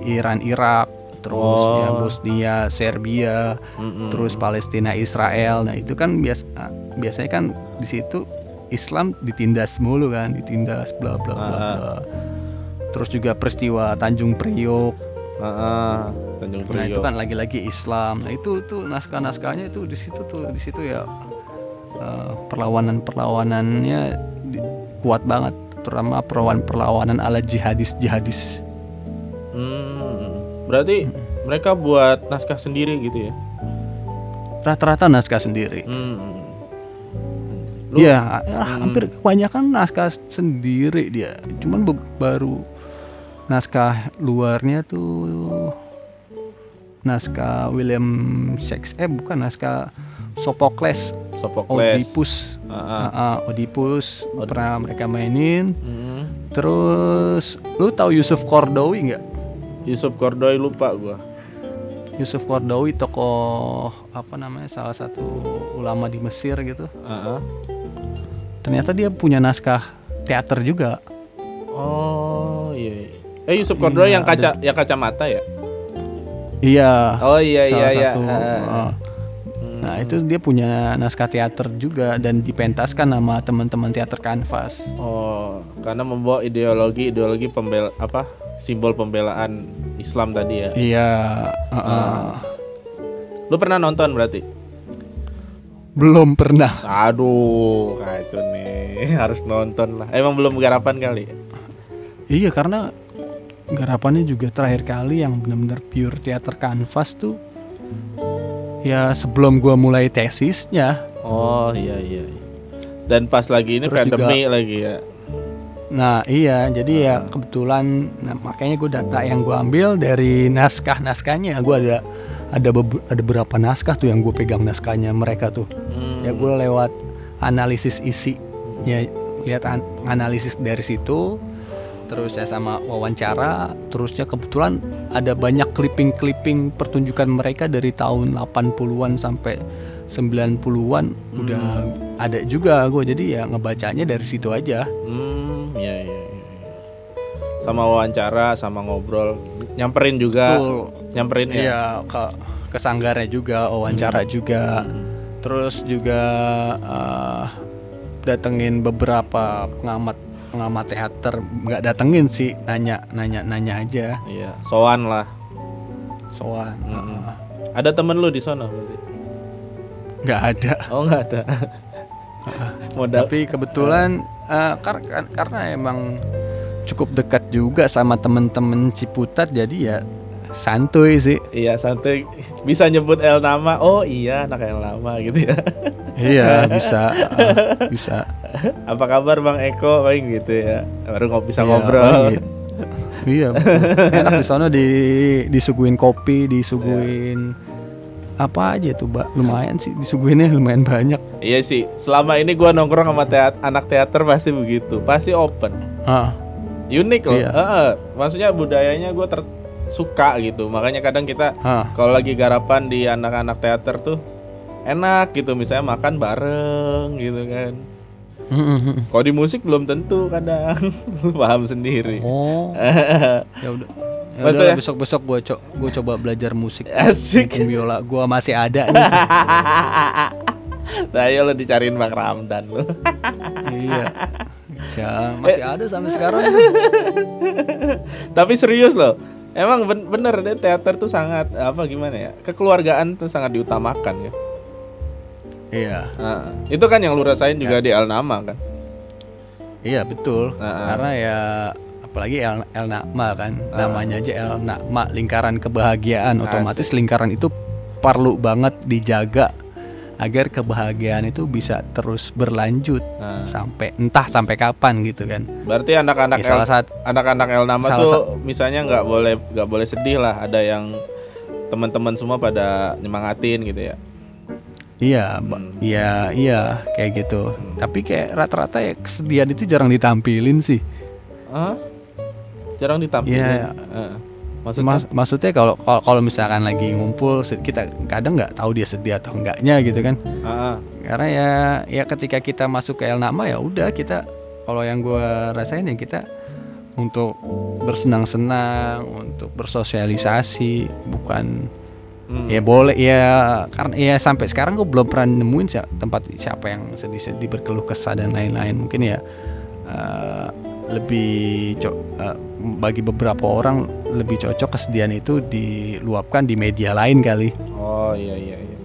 [SPEAKER 2] Iran Irak terus
[SPEAKER 1] Oh.
[SPEAKER 2] ya Bosnia Serbia
[SPEAKER 1] Mm-mm.
[SPEAKER 2] terus Palestina Israel nah itu kan bias biasanya kan di situ Islam ditindas mulu kan ditindas bla bla bla
[SPEAKER 1] Ah.
[SPEAKER 2] bla terus juga peristiwa Tanjung Priok
[SPEAKER 1] Heeh, Tanjung
[SPEAKER 2] Nah itu
[SPEAKER 1] Priok.
[SPEAKER 2] kan lagi-lagi Islam. Nah itu tuh naskah-naskahnya itu di situ tuh di situ ya eh, perlawanan-perlawanannya di- kuat banget, terutama perlawanan perlawanan ala jihadis jihadis.
[SPEAKER 1] Hmm, berarti mereka buat naskah sendiri gitu ya?
[SPEAKER 2] Rata-rata naskah sendiri.
[SPEAKER 1] Hmm. Lu-
[SPEAKER 2] Iya, ah, hampir kebanyakan naskah sendiri dia. Cuman baru naskah luarnya tuh naskah William Shakespeare, eh bukan naskah Sophocles,
[SPEAKER 1] Sophocles.
[SPEAKER 2] Oedipus.
[SPEAKER 1] Ah, ah.
[SPEAKER 2] Ah, ah, Oedipus pernah mereka mainin.
[SPEAKER 1] Hmm.
[SPEAKER 2] Terus lu tahu Yusuf Kordowi nggak?
[SPEAKER 1] Yusuf Kordoy lupa gua.
[SPEAKER 2] Yusuf Kordowi tokoh apa namanya salah satu ulama di Mesir gitu.
[SPEAKER 1] Ah, ah.
[SPEAKER 2] Ternyata dia punya naskah teater juga.
[SPEAKER 1] Oh iya. iya. Eh Yusuf Kordoy
[SPEAKER 2] Iya,
[SPEAKER 1] yang kaca yang kacamata ya?
[SPEAKER 2] Iya.
[SPEAKER 1] Oh iya
[SPEAKER 2] salah
[SPEAKER 1] iya iya.
[SPEAKER 2] satu.
[SPEAKER 1] Ah.
[SPEAKER 2] ah. Nah itu dia punya naskah teater juga dan dipentaskan sama teman-teman teater kanvas.
[SPEAKER 1] Oh, karena membawa ideologi ideologi pembela apa? Simbol pembelaan Islam tadi ya.
[SPEAKER 2] Iya. ah, ah.
[SPEAKER 1] Ah. Lu pernah nonton berarti?
[SPEAKER 2] Belum pernah.
[SPEAKER 1] Aduh, kacau nih. Harus nonton lah. Emang belum garapan kali. ya?
[SPEAKER 2] Iya karena garapannya juga terakhir kali yang benar-benar pure teater kanvas tuh ya sebelum gua mulai tesisnya.
[SPEAKER 1] Oh iya iya. iya. Dan pas lagi ini
[SPEAKER 2] Terus
[SPEAKER 1] pandemi lagi ya.
[SPEAKER 2] Nah iya jadi ya kebetulan nah, makanya gue data yang gue ambil dari naskah naskahnya gue ada ada ada beberapa naskah tuh yang gue pegang naskahnya mereka tuh
[SPEAKER 1] Hmm.
[SPEAKER 2] ya gue lewat analisis isi ya lihat an- analisis dari situ terus ya sama wawancara. Terusnya kebetulan ada banyak clipping-clipping pertunjukan mereka dari tahun 80-an sampai 90-an udah ada juga gue jadi ya ngebacanya dari situ aja.
[SPEAKER 1] Hmm, ya, ya, ya, ya. Sama wawancara, sama ngobrol, nyamperin juga,
[SPEAKER 2] Betul.
[SPEAKER 1] nyamperin ya.
[SPEAKER 2] Iya ke ke sanggarnya juga wawancara juga. Terus juga eh, datengin beberapa pengamat pengamat teater nggak datengin sih nanya nanya nanya aja
[SPEAKER 1] Iya, soan lah.
[SPEAKER 2] soal
[SPEAKER 1] Mm-mm. Ada temen lu di sana berarti?
[SPEAKER 2] nggak ada
[SPEAKER 1] Oh nggak ada. Modal.
[SPEAKER 2] tapi kebetulan eh, kar- kar- karena emang cukup dekat juga sama temen-temen Ciputat jadi ya santuy sih
[SPEAKER 1] Iya santai bisa nyebut El nama. Oh iya anak El nama gitu ya.
[SPEAKER 2] iya bisa eh, bisa
[SPEAKER 1] Apa kabar Bang Eko paling gitu ya. Baru nggak bisa
[SPEAKER 2] Iya,
[SPEAKER 1] ngobrol.
[SPEAKER 2] gitu. iya enak di sana di disuguhin kopi disuguhin apa aja tuh mbak lumayan sih disuguhinnya lumayan banyak
[SPEAKER 1] Iya sih. Selama ini gua nongkrong sama teat anak teater pasti begitu. Pasti open.
[SPEAKER 2] ah
[SPEAKER 1] Unik loh.
[SPEAKER 2] Iya.
[SPEAKER 1] Heeh. Maksudnya budayanya gue ter suka gitu. Makanya kadang kita kalau lagi garapan di anak-anak teater tuh enak gitu. Misalnya makan bareng gitu kan. Kalau di musik belum tentu kadang. Paham sendiri.
[SPEAKER 2] oh ya udah ya udah besok besok gue co gua coba belajar musik
[SPEAKER 1] Asik.
[SPEAKER 2] Biola gue masih ada nih
[SPEAKER 1] Nah, ayo lo dicariin Bang Ramdan lo.
[SPEAKER 2] iya Ya, masih ada sampai sekarang
[SPEAKER 1] Tapi serius loh. Emang ben- bener deh teater tuh sangat apa gimana ya? Kekeluargaan tuh sangat diutamakan ya.
[SPEAKER 2] iya
[SPEAKER 1] Nah, itu kan yang lu rasain juga di El Nama kan.
[SPEAKER 2] iya betul
[SPEAKER 1] Ah, ah.
[SPEAKER 2] karena ya apalagi El, El Nakma kan namanya aja El Nakma lingkaran kebahagiaan otomatis lingkaran itu perlu banget dijaga agar kebahagiaan itu bisa terus berlanjut
[SPEAKER 1] Nah.
[SPEAKER 2] sampai entah sampai kapan gitu kan
[SPEAKER 1] Berarti anak-anak
[SPEAKER 2] Ya, salah satu
[SPEAKER 1] anak-anak El Nama
[SPEAKER 2] salah
[SPEAKER 1] tuh misalnya nggak boleh nggak boleh sedih lah. Ada yang teman-teman semua pada nyemangatin gitu ya.
[SPEAKER 2] iya
[SPEAKER 1] Hmm.
[SPEAKER 2] iya iya kayak gitu tapi kayak rata-rata ya kesedihan itu jarang ditampilin sih
[SPEAKER 1] Hah? Jarang ditampilin.
[SPEAKER 2] Iya.
[SPEAKER 1] Heeh. Maksudnya?
[SPEAKER 2] Mas- maksudnya kalau kalau misalkan lagi ngumpul kita kadang nggak tahu dia sedih atau enggaknya gitu kan
[SPEAKER 1] ah.
[SPEAKER 2] karena ya ya ketika kita masuk ke El Nama ya udah kita kalau yang gue rasain ya kita untuk bersenang-senang untuk bersosialisasi bukan
[SPEAKER 1] Hmm.
[SPEAKER 2] ya boleh ya karena ya sampai sekarang gue belum pernah nemuin siapa, tempat siapa yang sedih-sedih berkeluh kesah dan lain-lain mungkin ya eh, lebih co- eh, bagi beberapa orang lebih cocok kesedihan itu diluapkan di media lain kali
[SPEAKER 1] Oh iya iya iya.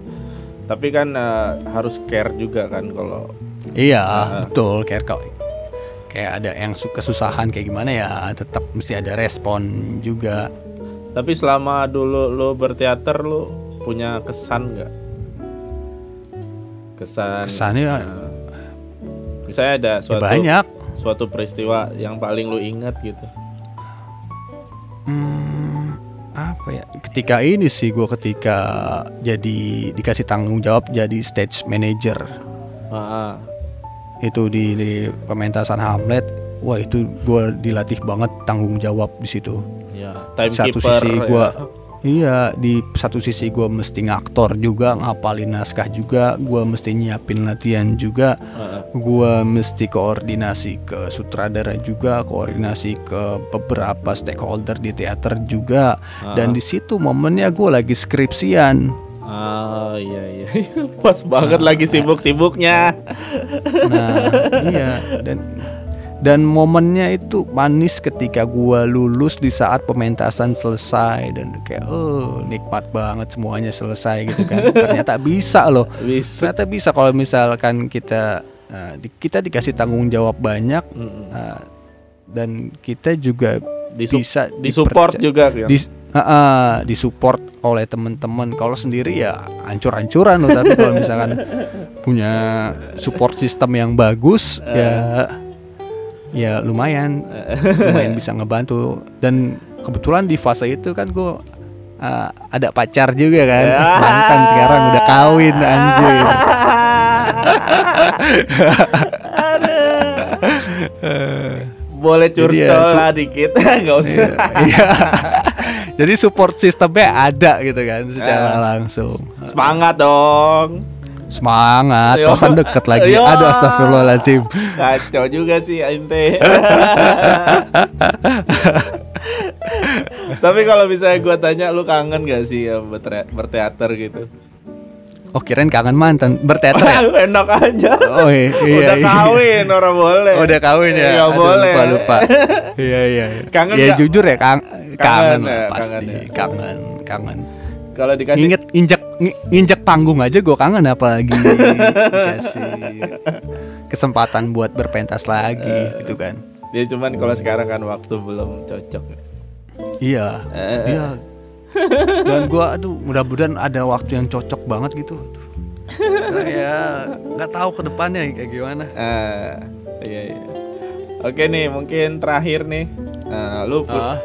[SPEAKER 1] Tapi kan eh, harus care juga kan kalau
[SPEAKER 2] Iya,
[SPEAKER 1] Ah.
[SPEAKER 2] betul. Kayak kau kayak ada yang su- kesusahan kayak gimana ya, tetap mesti ada respon juga.
[SPEAKER 1] Tapi selama dulu lo berteater lo punya kesan nggak? Kesan.
[SPEAKER 2] Kesannya ya,
[SPEAKER 1] eh, misalnya ada suatu
[SPEAKER 2] banyak.
[SPEAKER 1] Suatu peristiwa yang paling lo ingat gitu.
[SPEAKER 2] Hmm, apa ya? Ketika ini sih gue ketika jadi dikasih tanggung jawab jadi stage manager
[SPEAKER 1] Ah,
[SPEAKER 2] itu di, di pementasan Hamlet. Wah itu gue dilatih banget tanggung jawab di situ.
[SPEAKER 1] ya.
[SPEAKER 2] satu sisi
[SPEAKER 1] ya.
[SPEAKER 2] Iya di satu sisi gue mesti ngaktor juga ngapalin naskah juga gue mesti nyiapin latihan juga. Gue mesti koordinasi ke sutradara juga koordinasi ke beberapa stakeholder di teater juga. Dan di situ momennya gue lagi skripsian.
[SPEAKER 1] Ah iya iya. Pas banget lagi sibuk-sibuknya.
[SPEAKER 2] nah iya. Dan dan momennya itu manis ketika gua lulus di saat pementasan selesai. Dan kayak oh nikmat banget semuanya selesai gitu kan. Ternyata bisa loh.
[SPEAKER 1] Bisa.
[SPEAKER 2] ternyata bisa kalau misalkan kita uh, di- kita dikasih tanggung jawab banyak uh, dan kita juga
[SPEAKER 1] Disu-
[SPEAKER 2] bisa
[SPEAKER 1] Disupport juga kan.
[SPEAKER 2] di uh, uh, disupport oleh teman-teman. Kalau sendiri ya hancur-hancuran loh tapi kalau misalkan punya support sistem yang bagus ya ya lumayan lumayan bisa ngebantu dan kebetulan di fase itu kan gue uh, ada pacar juga kan mantan sekarang udah kawin anjir
[SPEAKER 1] Boleh
[SPEAKER 2] ya,
[SPEAKER 1] curcol
[SPEAKER 2] su-
[SPEAKER 1] lah dikit, nggak usah.
[SPEAKER 2] Iya. Jadi support sistemnya ada gitu kan secara
[SPEAKER 1] Eh.
[SPEAKER 2] langsung.
[SPEAKER 1] Semangat dong.
[SPEAKER 2] Semangat, kosan deket lagi.
[SPEAKER 1] Yo.
[SPEAKER 2] Aduh astagfirullahaladzim.
[SPEAKER 1] Kacau juga sih ente. Tapi kalau misalnya gua tanya lu kangen gak sih ya berteater gitu?
[SPEAKER 2] Oh kirain kangen mantan berteater ya?
[SPEAKER 1] Enak aja.
[SPEAKER 2] Oh iya, iya,
[SPEAKER 1] Udah
[SPEAKER 2] iya.
[SPEAKER 1] kawin orang boleh.
[SPEAKER 2] Udah kawin ya? Aduh,
[SPEAKER 1] boleh.
[SPEAKER 2] Lupa lupa. iya iya. iya.
[SPEAKER 1] Kangen
[SPEAKER 2] ya
[SPEAKER 1] nggak?
[SPEAKER 2] jujur ya kang kangen,
[SPEAKER 1] Kangen
[SPEAKER 2] lah
[SPEAKER 1] ya,
[SPEAKER 2] pasti
[SPEAKER 1] kangen ya.
[SPEAKER 2] kangen kangen.
[SPEAKER 1] Kalau dikasih
[SPEAKER 2] Inget injek ngi- injek panggung aja gue kangen apalagi dikasih kesempatan buat berpentas lagi gitu kan.
[SPEAKER 1] dia cuman kalau sekarang kan waktu belum cocok.
[SPEAKER 2] Iya.
[SPEAKER 1] Eh.
[SPEAKER 2] Iya. Dan gua aduh mudah-mudahan ada waktu yang cocok banget gitu. Aduh. Nah, ya nggak tahu ke depannya kayak gimana.
[SPEAKER 1] Ah, iya iya. Oke nih, mungkin terakhir nih. Nah, lu
[SPEAKER 2] Ah.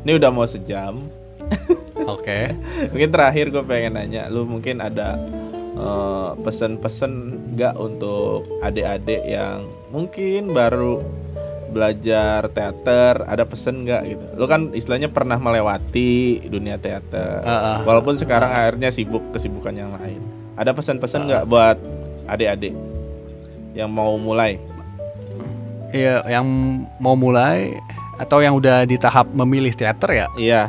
[SPEAKER 1] ini udah mau sejam.
[SPEAKER 2] Oke.
[SPEAKER 1] Mungkin terakhir gue pengen nanya, lu mungkin ada eh, pesan-pesan nggak untuk adik-adik yang mungkin baru belajar teater, ada pesan nggak gitu? Lu kan istilahnya pernah melewati dunia teater,
[SPEAKER 2] Ah, ah.
[SPEAKER 1] walaupun sekarang akhirnya sibuk kesibukan yang lain. Ada pesan-pesan nggak buat adik-adik yang mau mulai?
[SPEAKER 2] Iya, yang mau mulai atau yang udah di tahap memilih teater ya,
[SPEAKER 1] Iya.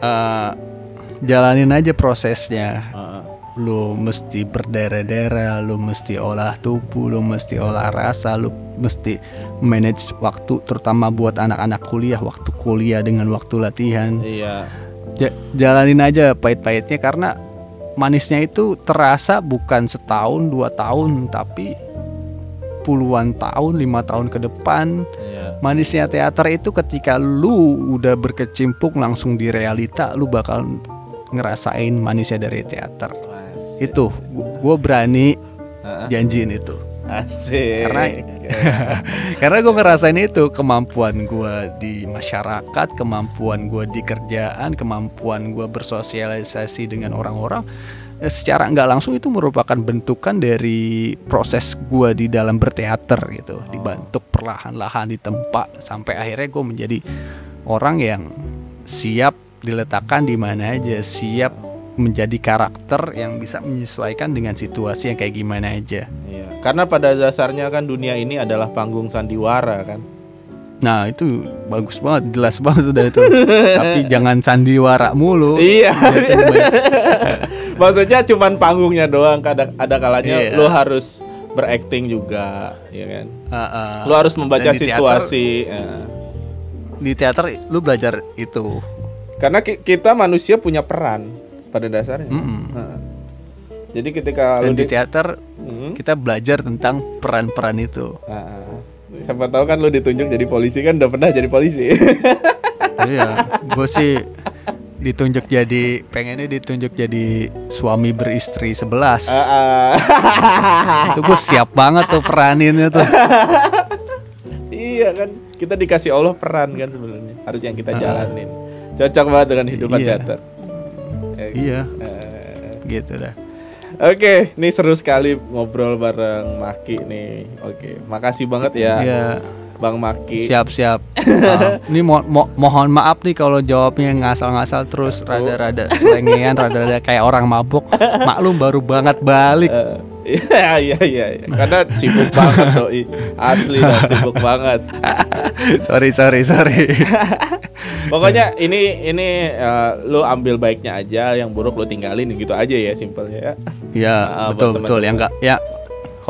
[SPEAKER 2] Eh, jalanin aja prosesnya.
[SPEAKER 1] Heeh.
[SPEAKER 2] Lu mesti berdarah-darah, lu mesti olah tubuh, lu mesti olah rasa, lu mesti manage waktu terutama buat anak-anak kuliah, waktu kuliah dengan waktu latihan.
[SPEAKER 1] Iya.
[SPEAKER 2] Ja- jalanin aja pahit-pahitnya karena manisnya itu terasa bukan setahun dua tahun tapi puluhan tahun lima tahun ke depan
[SPEAKER 1] Iya.
[SPEAKER 2] Manisnya teater itu ketika lu udah berkecimpung langsung di realita lu bakal ngerasain manisnya dari teater itu gue berani janjiin itu
[SPEAKER 1] Asik.
[SPEAKER 2] Karena- karena gue ngerasain itu kemampuan gue di masyarakat, kemampuan gue di kerjaan, kemampuan gue bersosialisasi dengan orang-orang. Eh, Secara nggak langsung itu merupakan bentukan dari proses gue di dalam berteater gitu, dibentuk perlahan-lahan di tempat sampai akhirnya gue menjadi orang yang siap diletakkan di mana aja, siap menjadi karakter yang bisa menyesuaikan dengan situasi yang kayak gimana aja.
[SPEAKER 1] Iya. Karena pada dasarnya kan dunia ini adalah panggung sandiwara kan.
[SPEAKER 2] Nah itu bagus banget, jelas banget sudah itu. Tapi jangan sandiwara mulu.
[SPEAKER 1] Iya. Maksudnya cuman panggungnya doang. Ada ada kalanya
[SPEAKER 2] Iya.
[SPEAKER 1] lu harus berakting juga, ya kan.
[SPEAKER 2] Ah, ah.
[SPEAKER 1] Lu harus membaca
[SPEAKER 2] di
[SPEAKER 1] situasi. eh.
[SPEAKER 2] Di teater lu belajar itu.
[SPEAKER 1] Karena ki- kita manusia punya peran pada dasarnya.
[SPEAKER 2] Mm-mm.
[SPEAKER 1] Heeh. Jadi ketika lu
[SPEAKER 2] Dan di
[SPEAKER 1] di-
[SPEAKER 2] teater
[SPEAKER 1] Hmm.
[SPEAKER 2] kita belajar tentang peran-peran itu.
[SPEAKER 1] Ah, siapa tahu kan lu ditunjuk jadi polisi kan udah pernah jadi polisi.
[SPEAKER 2] iya, gue sih ditunjuk jadi pengennya ditunjuk jadi suami beristri sebelas.
[SPEAKER 1] Ah, ah.
[SPEAKER 2] itu gue siap banget tuh peraninnya tuh.
[SPEAKER 1] iya kan kita dikasih Allah peran kan sebenarnya harus yang kita jalanin cocok banget dengan hidupan
[SPEAKER 2] Iya.
[SPEAKER 1] teater Eh,
[SPEAKER 2] iya,
[SPEAKER 1] eh,
[SPEAKER 2] gitu dah.
[SPEAKER 1] Oke, ini seru sekali ngobrol bareng Maki nih. Oke, makasih banget ya,
[SPEAKER 2] Iya.
[SPEAKER 1] Bang Maki.
[SPEAKER 2] Siap-siap. Ah, ini mo- mo- mohon maaf nih kalau jawabnya ngasal-ngasal terus rada-rada selengean, rada-rada kayak orang mabuk. Maklum baru banget balik.
[SPEAKER 1] Eh, Iya, iya, iya, iya. Karena sibuk banget doi. Asli dah sibuk banget.
[SPEAKER 2] sorry, sorry, sorry.
[SPEAKER 1] Pokoknya ini ini eh, lu ambil baiknya aja, yang buruk lu tinggalin gitu aja ya simpelnya ya.
[SPEAKER 2] ya,
[SPEAKER 1] Ah, buat
[SPEAKER 2] betul betul. Yang enggak ya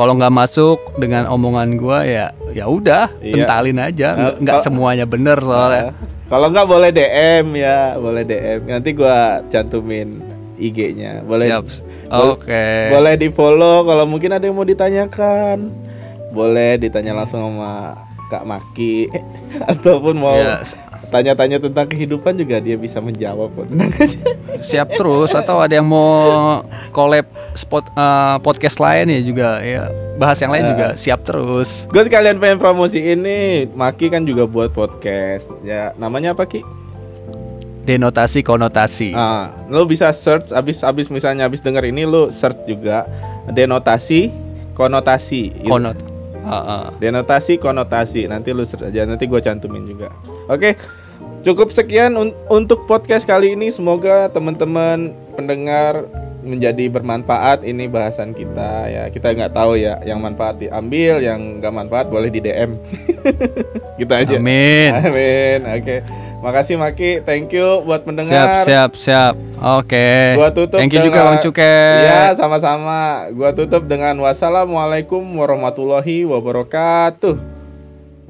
[SPEAKER 2] kalau nggak masuk dengan omongan gua ya ya udah,
[SPEAKER 1] Iya.
[SPEAKER 2] pentalin aja. Nggak,
[SPEAKER 1] Eh,
[SPEAKER 2] nggak
[SPEAKER 1] kal-
[SPEAKER 2] semuanya bener soalnya.
[SPEAKER 1] Eh, Kalau nggak boleh DM ya, boleh DM. Nanti gua cantumin IG-nya. Boleh
[SPEAKER 2] Oke.
[SPEAKER 1] Boleh di follow kalau mungkin ada yang mau ditanyakan. Boleh ditanya langsung sama Kak Maki ataupun mau
[SPEAKER 2] Ya,
[SPEAKER 1] tanya-tanya tentang kehidupan juga dia bisa menjawab kok. Tenang aja.
[SPEAKER 2] siap terus atau ada yang mau collab spot eh, podcast lain ya juga ya bahas yang lain juga siap terus.
[SPEAKER 1] Gue sekalian pengen promosi ini. Maki kan juga buat podcast. Ya, namanya apa Ki?
[SPEAKER 2] Denotasi konotasi.
[SPEAKER 1] Ah, lo bisa search abis abis misalnya abis denger ini lo search juga denotasi konotasi.
[SPEAKER 2] Konot. Heeh.
[SPEAKER 1] Denotasi konotasi. Nanti lu search aja nanti gua cantumin juga. Oke. Cukup sekian un- untuk podcast kali ini. Semoga teman-teman pendengar menjadi bermanfaat ini bahasan kita ya. Kita nggak tahu ya yang manfaat diambil, yang nggak manfaat boleh di DM. kita aja.
[SPEAKER 2] Amin.
[SPEAKER 1] Amin. Oke. Makasih Maki. Thank you buat
[SPEAKER 2] Siap,
[SPEAKER 1] pendengar.
[SPEAKER 2] siap, siap. Oke.
[SPEAKER 1] Gua tutup
[SPEAKER 2] Thank you juga
[SPEAKER 1] dengan-
[SPEAKER 2] Bang Cuke.
[SPEAKER 1] Ya, sama-sama. Gua tutup dengan wassalamualaikum warahmatullahi wabarakatuh.